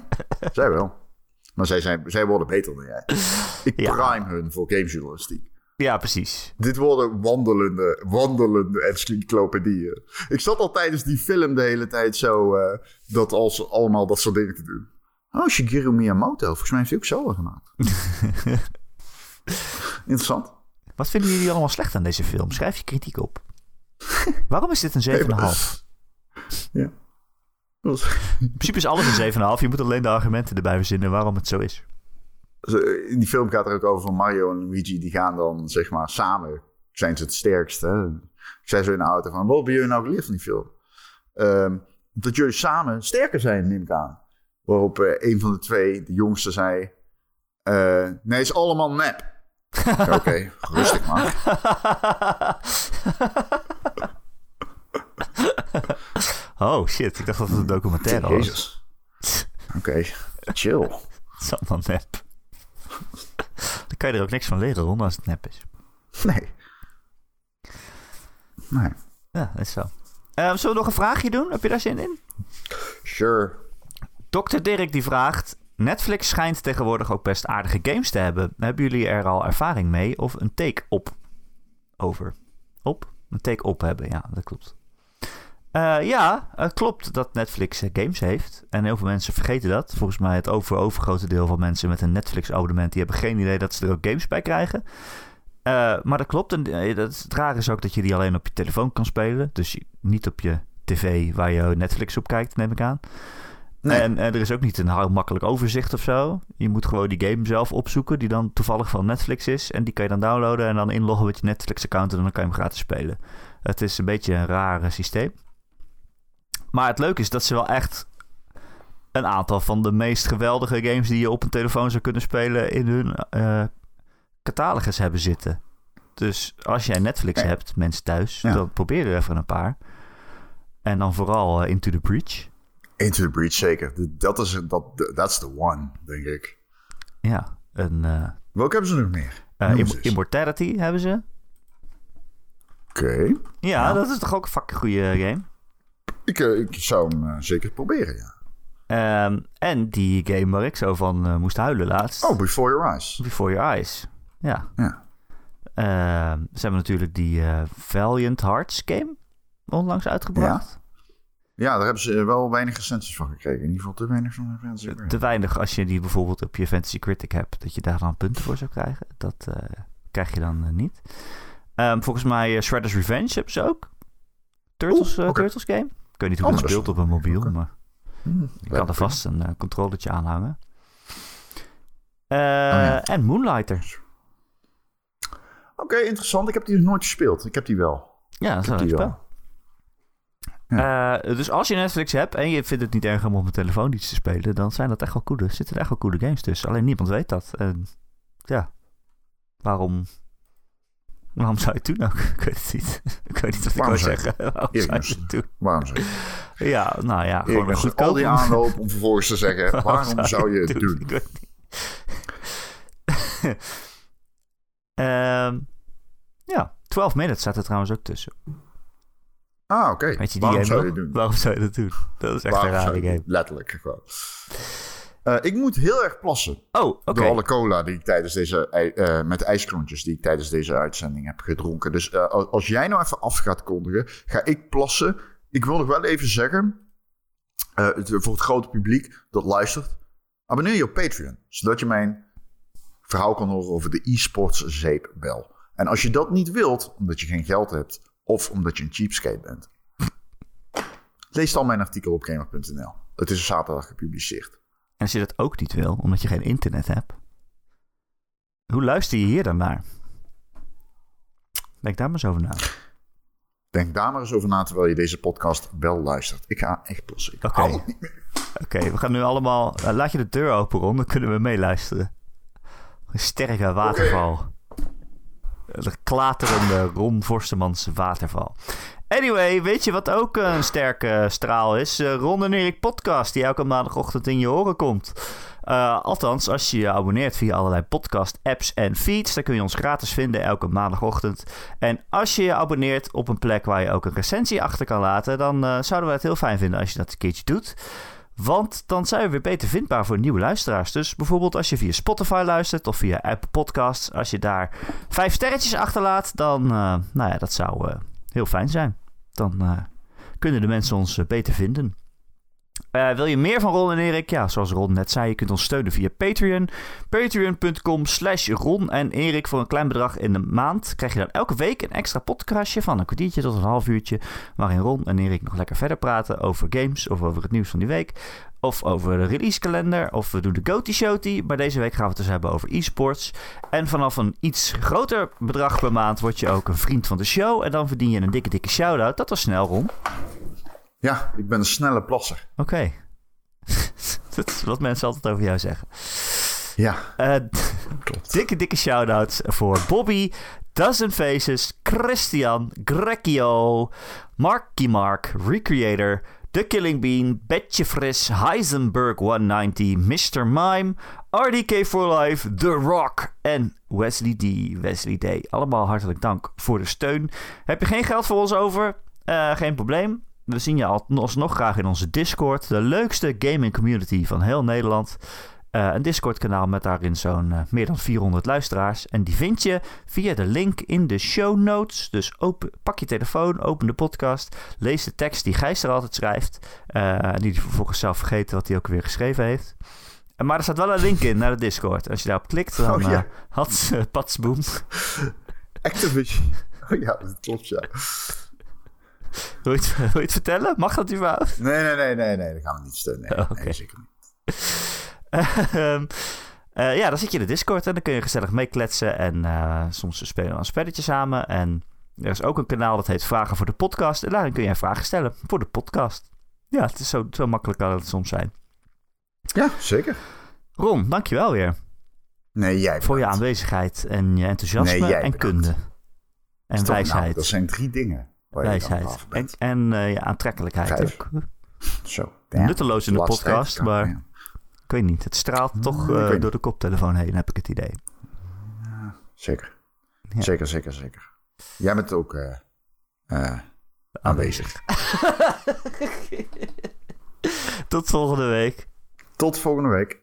zij wel. Maar zij, zijn, zij worden beter dan jij. Ik prime hun voor gamejournalistiek. Ja, precies. Dit worden wandelende, wandelende encyclopedieën. Ik zat al tijdens die film de hele tijd zo... Uh, dat als allemaal dat soort dingen te doen. Oh, Shigeru Miyamoto. Volgens mij heeft hij ook zo gemaakt. Interessant. Wat vinden jullie allemaal slecht aan deze film? Schrijf je kritiek op. Waarom is dit een 7,5? Ja. In principe is alles een 7,5. Je moet alleen de argumenten erbij verzinnen waarom het zo is. In die film gaat er ook over van Mario en Luigi. Die gaan dan zeg maar samen. Zijn ze het sterkste. Ik zei zo in de auto van... Wat hebben jullie nou geleerd van die film? Um, dat jullie samen sterker zijn, neem ik aan. Waarop eh, een van de twee, de jongste, zei... eh, nee, is allemaal nep. Oké, rustig maar. oh shit, ik dacht dat het een documentaire was. Jezus. Oké, chill. Het is allemaal nep. Dan kan je er ook niks van leren, Ron, als het nep is. Nee. Nee. Ja, dat is zo. Eh, zullen we nog een vraagje doen? Heb je daar zin in? Sure. Dr. Dirk die vraagt... Netflix schijnt tegenwoordig ook best aardige games te hebben. Hebben jullie er al ervaring mee of een take op? Over. Op? Een take op hebben, ja, dat klopt. Eh, ja, het klopt dat Netflix eh, games heeft. En heel veel mensen vergeten dat. Volgens mij het over overgrote deel van mensen met een Netflix-abonnement... die hebben geen idee dat ze er ook games bij krijgen. Eh, maar dat klopt. En eh, dat, het raar is ook dat je die alleen op je telefoon kan spelen. Dus niet op je tv waar je Netflix op kijkt, neem ik aan. Nee. En, en er is ook niet een heel makkelijk overzicht of zo. Je moet gewoon die game zelf opzoeken, die dan toevallig van Netflix is. En die kan je dan downloaden en dan inloggen met je Netflix-account en dan kan je hem gratis spelen. Het is een beetje een raar eh, systeem. Maar het leuke is dat ze wel echt een aantal van de meest geweldige games die je op een telefoon zou kunnen spelen in hun eh, catalogus hebben zitten. Dus als jij Netflix Ja. hebt, mensen thuis, Ja. dan probeer er even een paar. En dan vooral eh, Into the Breach. Into the Breach, zeker. Dat is, dat, that's the one, denk ik. Ja, een eh, Welke hebben ze nog meer? Immortality hebben ze. Oké. Ja, Ja. dat is toch ook een fucking goede game. Ik, eh, ik zou hem eh, zeker proberen, ja. Ehm, en die game waar ik zo van eh, moest huilen laatst. Oh, Before Your Eyes. Before Your Eyes. Ja. Ja. Ehm, ze hebben natuurlijk die Valiant Hearts game onlangs uitgebracht. Ja, daar hebben ze wel weinig recensies van gekregen. In ieder geval te weinig van de recensies. Te weinig als je die bijvoorbeeld op je Fantasy Critic hebt, dat je daar dan punten voor zou krijgen. Dat krijg je dan niet. Ehm, volgens mij Shredder's Revenge hebben ze ook. Turtles, Oeh. Turtles game. Ik weet niet hoe is speelt op een mobiel, maar Hmm, je kan er vast een uh, controllertje aanhangen. Eh, Oh, ja. En Moonlighter. Oké, interessant. Ik heb die nog nooit gespeeld. Ik heb die wel. Ja, dat is Ik wel een spel. Eh, dus als je Netflix hebt en je vindt het niet erg om op een telefoon iets te spelen, dan zijn dat echt wel coole, zitten er echt wel coole games tussen. Alleen niemand weet dat. En ja, waarom, waarom zou je het doen ook? Ik weet het niet. Ik weet niet wat ik wil zeggen. Waarom zou je het doen? Waarom zou je Ja, nou ja, gewoon een Erik, goed al die aanloop om vervolgens te zeggen... waarom zou je het doen? Ik weet niet. Ehm, ja, 12 minutes staat er trouwens ook tussen. Ah, oké. Waarom zou je het doen? Waarom zou je dat doen? Dat is echt Waarom een rare het game. Letterlijk gewoon. Eh, ik moet heel erg plassen. Oh. Door alle cola die ik tijdens deze... ei- eh, met ijsklontjes die ik tijdens deze uitzending heb gedronken. Dus eh, als- jij nou even af gaat kondigen... ga ik plassen. Ik wil nog wel even zeggen... eh, het- voor het grote publiek dat luistert... abonneer je op Patreon. Zodat je mijn verhaal kan horen over de e-sports zeepbel. En als je dat niet wilt, omdat je geen geld hebt... of omdat je een cheapskate bent... lees dan mijn artikel op gamer.nl. Het is zaterdag gepubliceerd. En als je dat ook niet wil, omdat je geen internet hebt, hoe luister je hier dan naar? Denk daar maar eens over na. Denk daar maar eens over na terwijl je deze podcast wel luistert. Ik ga echt plassen. Oké. Oké, we gaan nu allemaal. eh, laat je de deur open, Ron, dan kunnen we meeluisteren. Een sterke waterval. De klaterende Ron Forstemans waterval. Anyway, weet je wat ook een sterke straal is? Eh, Ron en Erik podcast, die elke maandagochtend in je oren komt. Eh, althans, als je je abonneert via allerlei podcast-apps en feeds, dan kun je ons gratis vinden elke maandagochtend. En als je je abonneert op een plek waar je ook een recensie achter kan laten, dan eh, zouden we het heel fijn vinden als je dat een keertje doet. Want dan zijn we weer beter vindbaar voor nieuwe luisteraars. Dus bijvoorbeeld als je via Spotify luistert of via Apple Podcasts, als je daar vijf sterretjes achterlaat, dan, eh, nou ja, dat zou eh, heel fijn zijn. Dan eh, kunnen de mensen ons eh, beter vinden. Eh, wil je meer van Ron en Erik? Ja, zoals Ron net zei, je kunt ons steunen via Patreon. Patreon.com slash Ron en Erik voor een klein bedrag in de maand. Krijg je dan elke week een extra podcastje van een kwartiertje tot een half uurtje. Waarin Ron en Erik nog lekker verder praten over games of over het nieuws van die week. Of over de releasekalender. Of we doen de Goaty Showty. Maar deze week gaan we het dus hebben over e-sports. En vanaf een iets groter bedrag per maand word je ook een vriend van de show. En dan verdien je een dikke, dikke shout-out. Dat was snel, Ron. Ja, ik ben een snelle plasser. Oké. dat is wat mensen altijd over jou zeggen. Ja, Eh, dikke, dikke shout-out voor Bobby, Dozen Faces, Christian, Grecchio, Marky Mark, Recreator, The Killing Bean, Betje Fris, Heisenberg 190, Mr. Mime, RDK for Life, The Rock en Wesley D. Wesley D. Allemaal hartelijk dank voor de steun. Heb je geen geld voor ons over? Eh, geen probleem. We zien je al- alsnog graag in onze Discord. De leukste gaming community van heel Nederland. Eh, een Discord-kanaal met daarin zo'n eh, meer dan 400 luisteraars. En die vind je via de link in de show notes. Dus open, pak je telefoon, open de podcast, lees de tekst die Gijs er altijd schrijft. en die hij vervolgens zelf vergeten wat hij ook weer geschreven heeft. Maar er staat wel een link in naar de Discord. Als je daarop klikt, dan Oh, ja. had uh, patsboom. Activision. Oh ja, dat klopt, ja. Wil je, het, wil je het vertellen? Mag dat überhaupt? Nee, nee, nee, nee, nee, dat gaan we niet steunen. Nee, Oh, nee, zeker niet. Ehm, eh, ja, dan zit je in de Discord en dan kun je gezellig meekletsen. En eh, soms spelen we een spelletje samen. En er is ook een kanaal dat heet Vragen voor de Podcast. En daarin kun jij vragen stellen voor de podcast. Ja, het is zo, zo makkelijk kan het soms zijn. Ja, zeker. Ron, dankjewel weer Nee, jij voor je aanwezigheid en je enthousiasme Nee, en bedankt. kunde. En nou, wijsheid. dat zijn drie dingen wijsheid. En, en eh, je aantrekkelijkheid Vijf. ook. Zo. Nutteloos in de podcast, maar ja. Ik weet niet. Het straalt toch ik eh, door de koptelefoon heen, heb ik het idee. Zeker. Ja. Zeker, zeker, zeker. Jij bent ook eh, eh, aanwezig. Tot volgende week. Tot volgende week.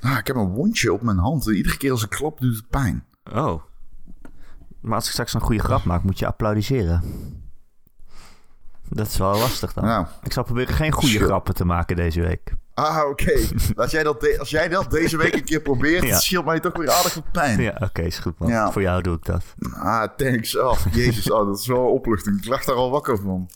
Ah, ik heb een wondje op mijn hand. Iedere keer als ik klap doet het pijn. Oh. Maar als ik straks een goede grap maak, moet je applaudisseren. Dat is wel lastig dan. Nou, Ik zal proberen geen goede Sure. grappen te maken deze week. ah, oké. Als, jij dat als jij dat deze week een keer probeert, Ja. scheelt mij toch weer aardig wat pijn. Ja, oké, is goed man. Ja. Voor jou doe ik dat. Ah, thanks. Oh, jezus, oh, dat is wel opluchting. Ik lag daar al wakker van.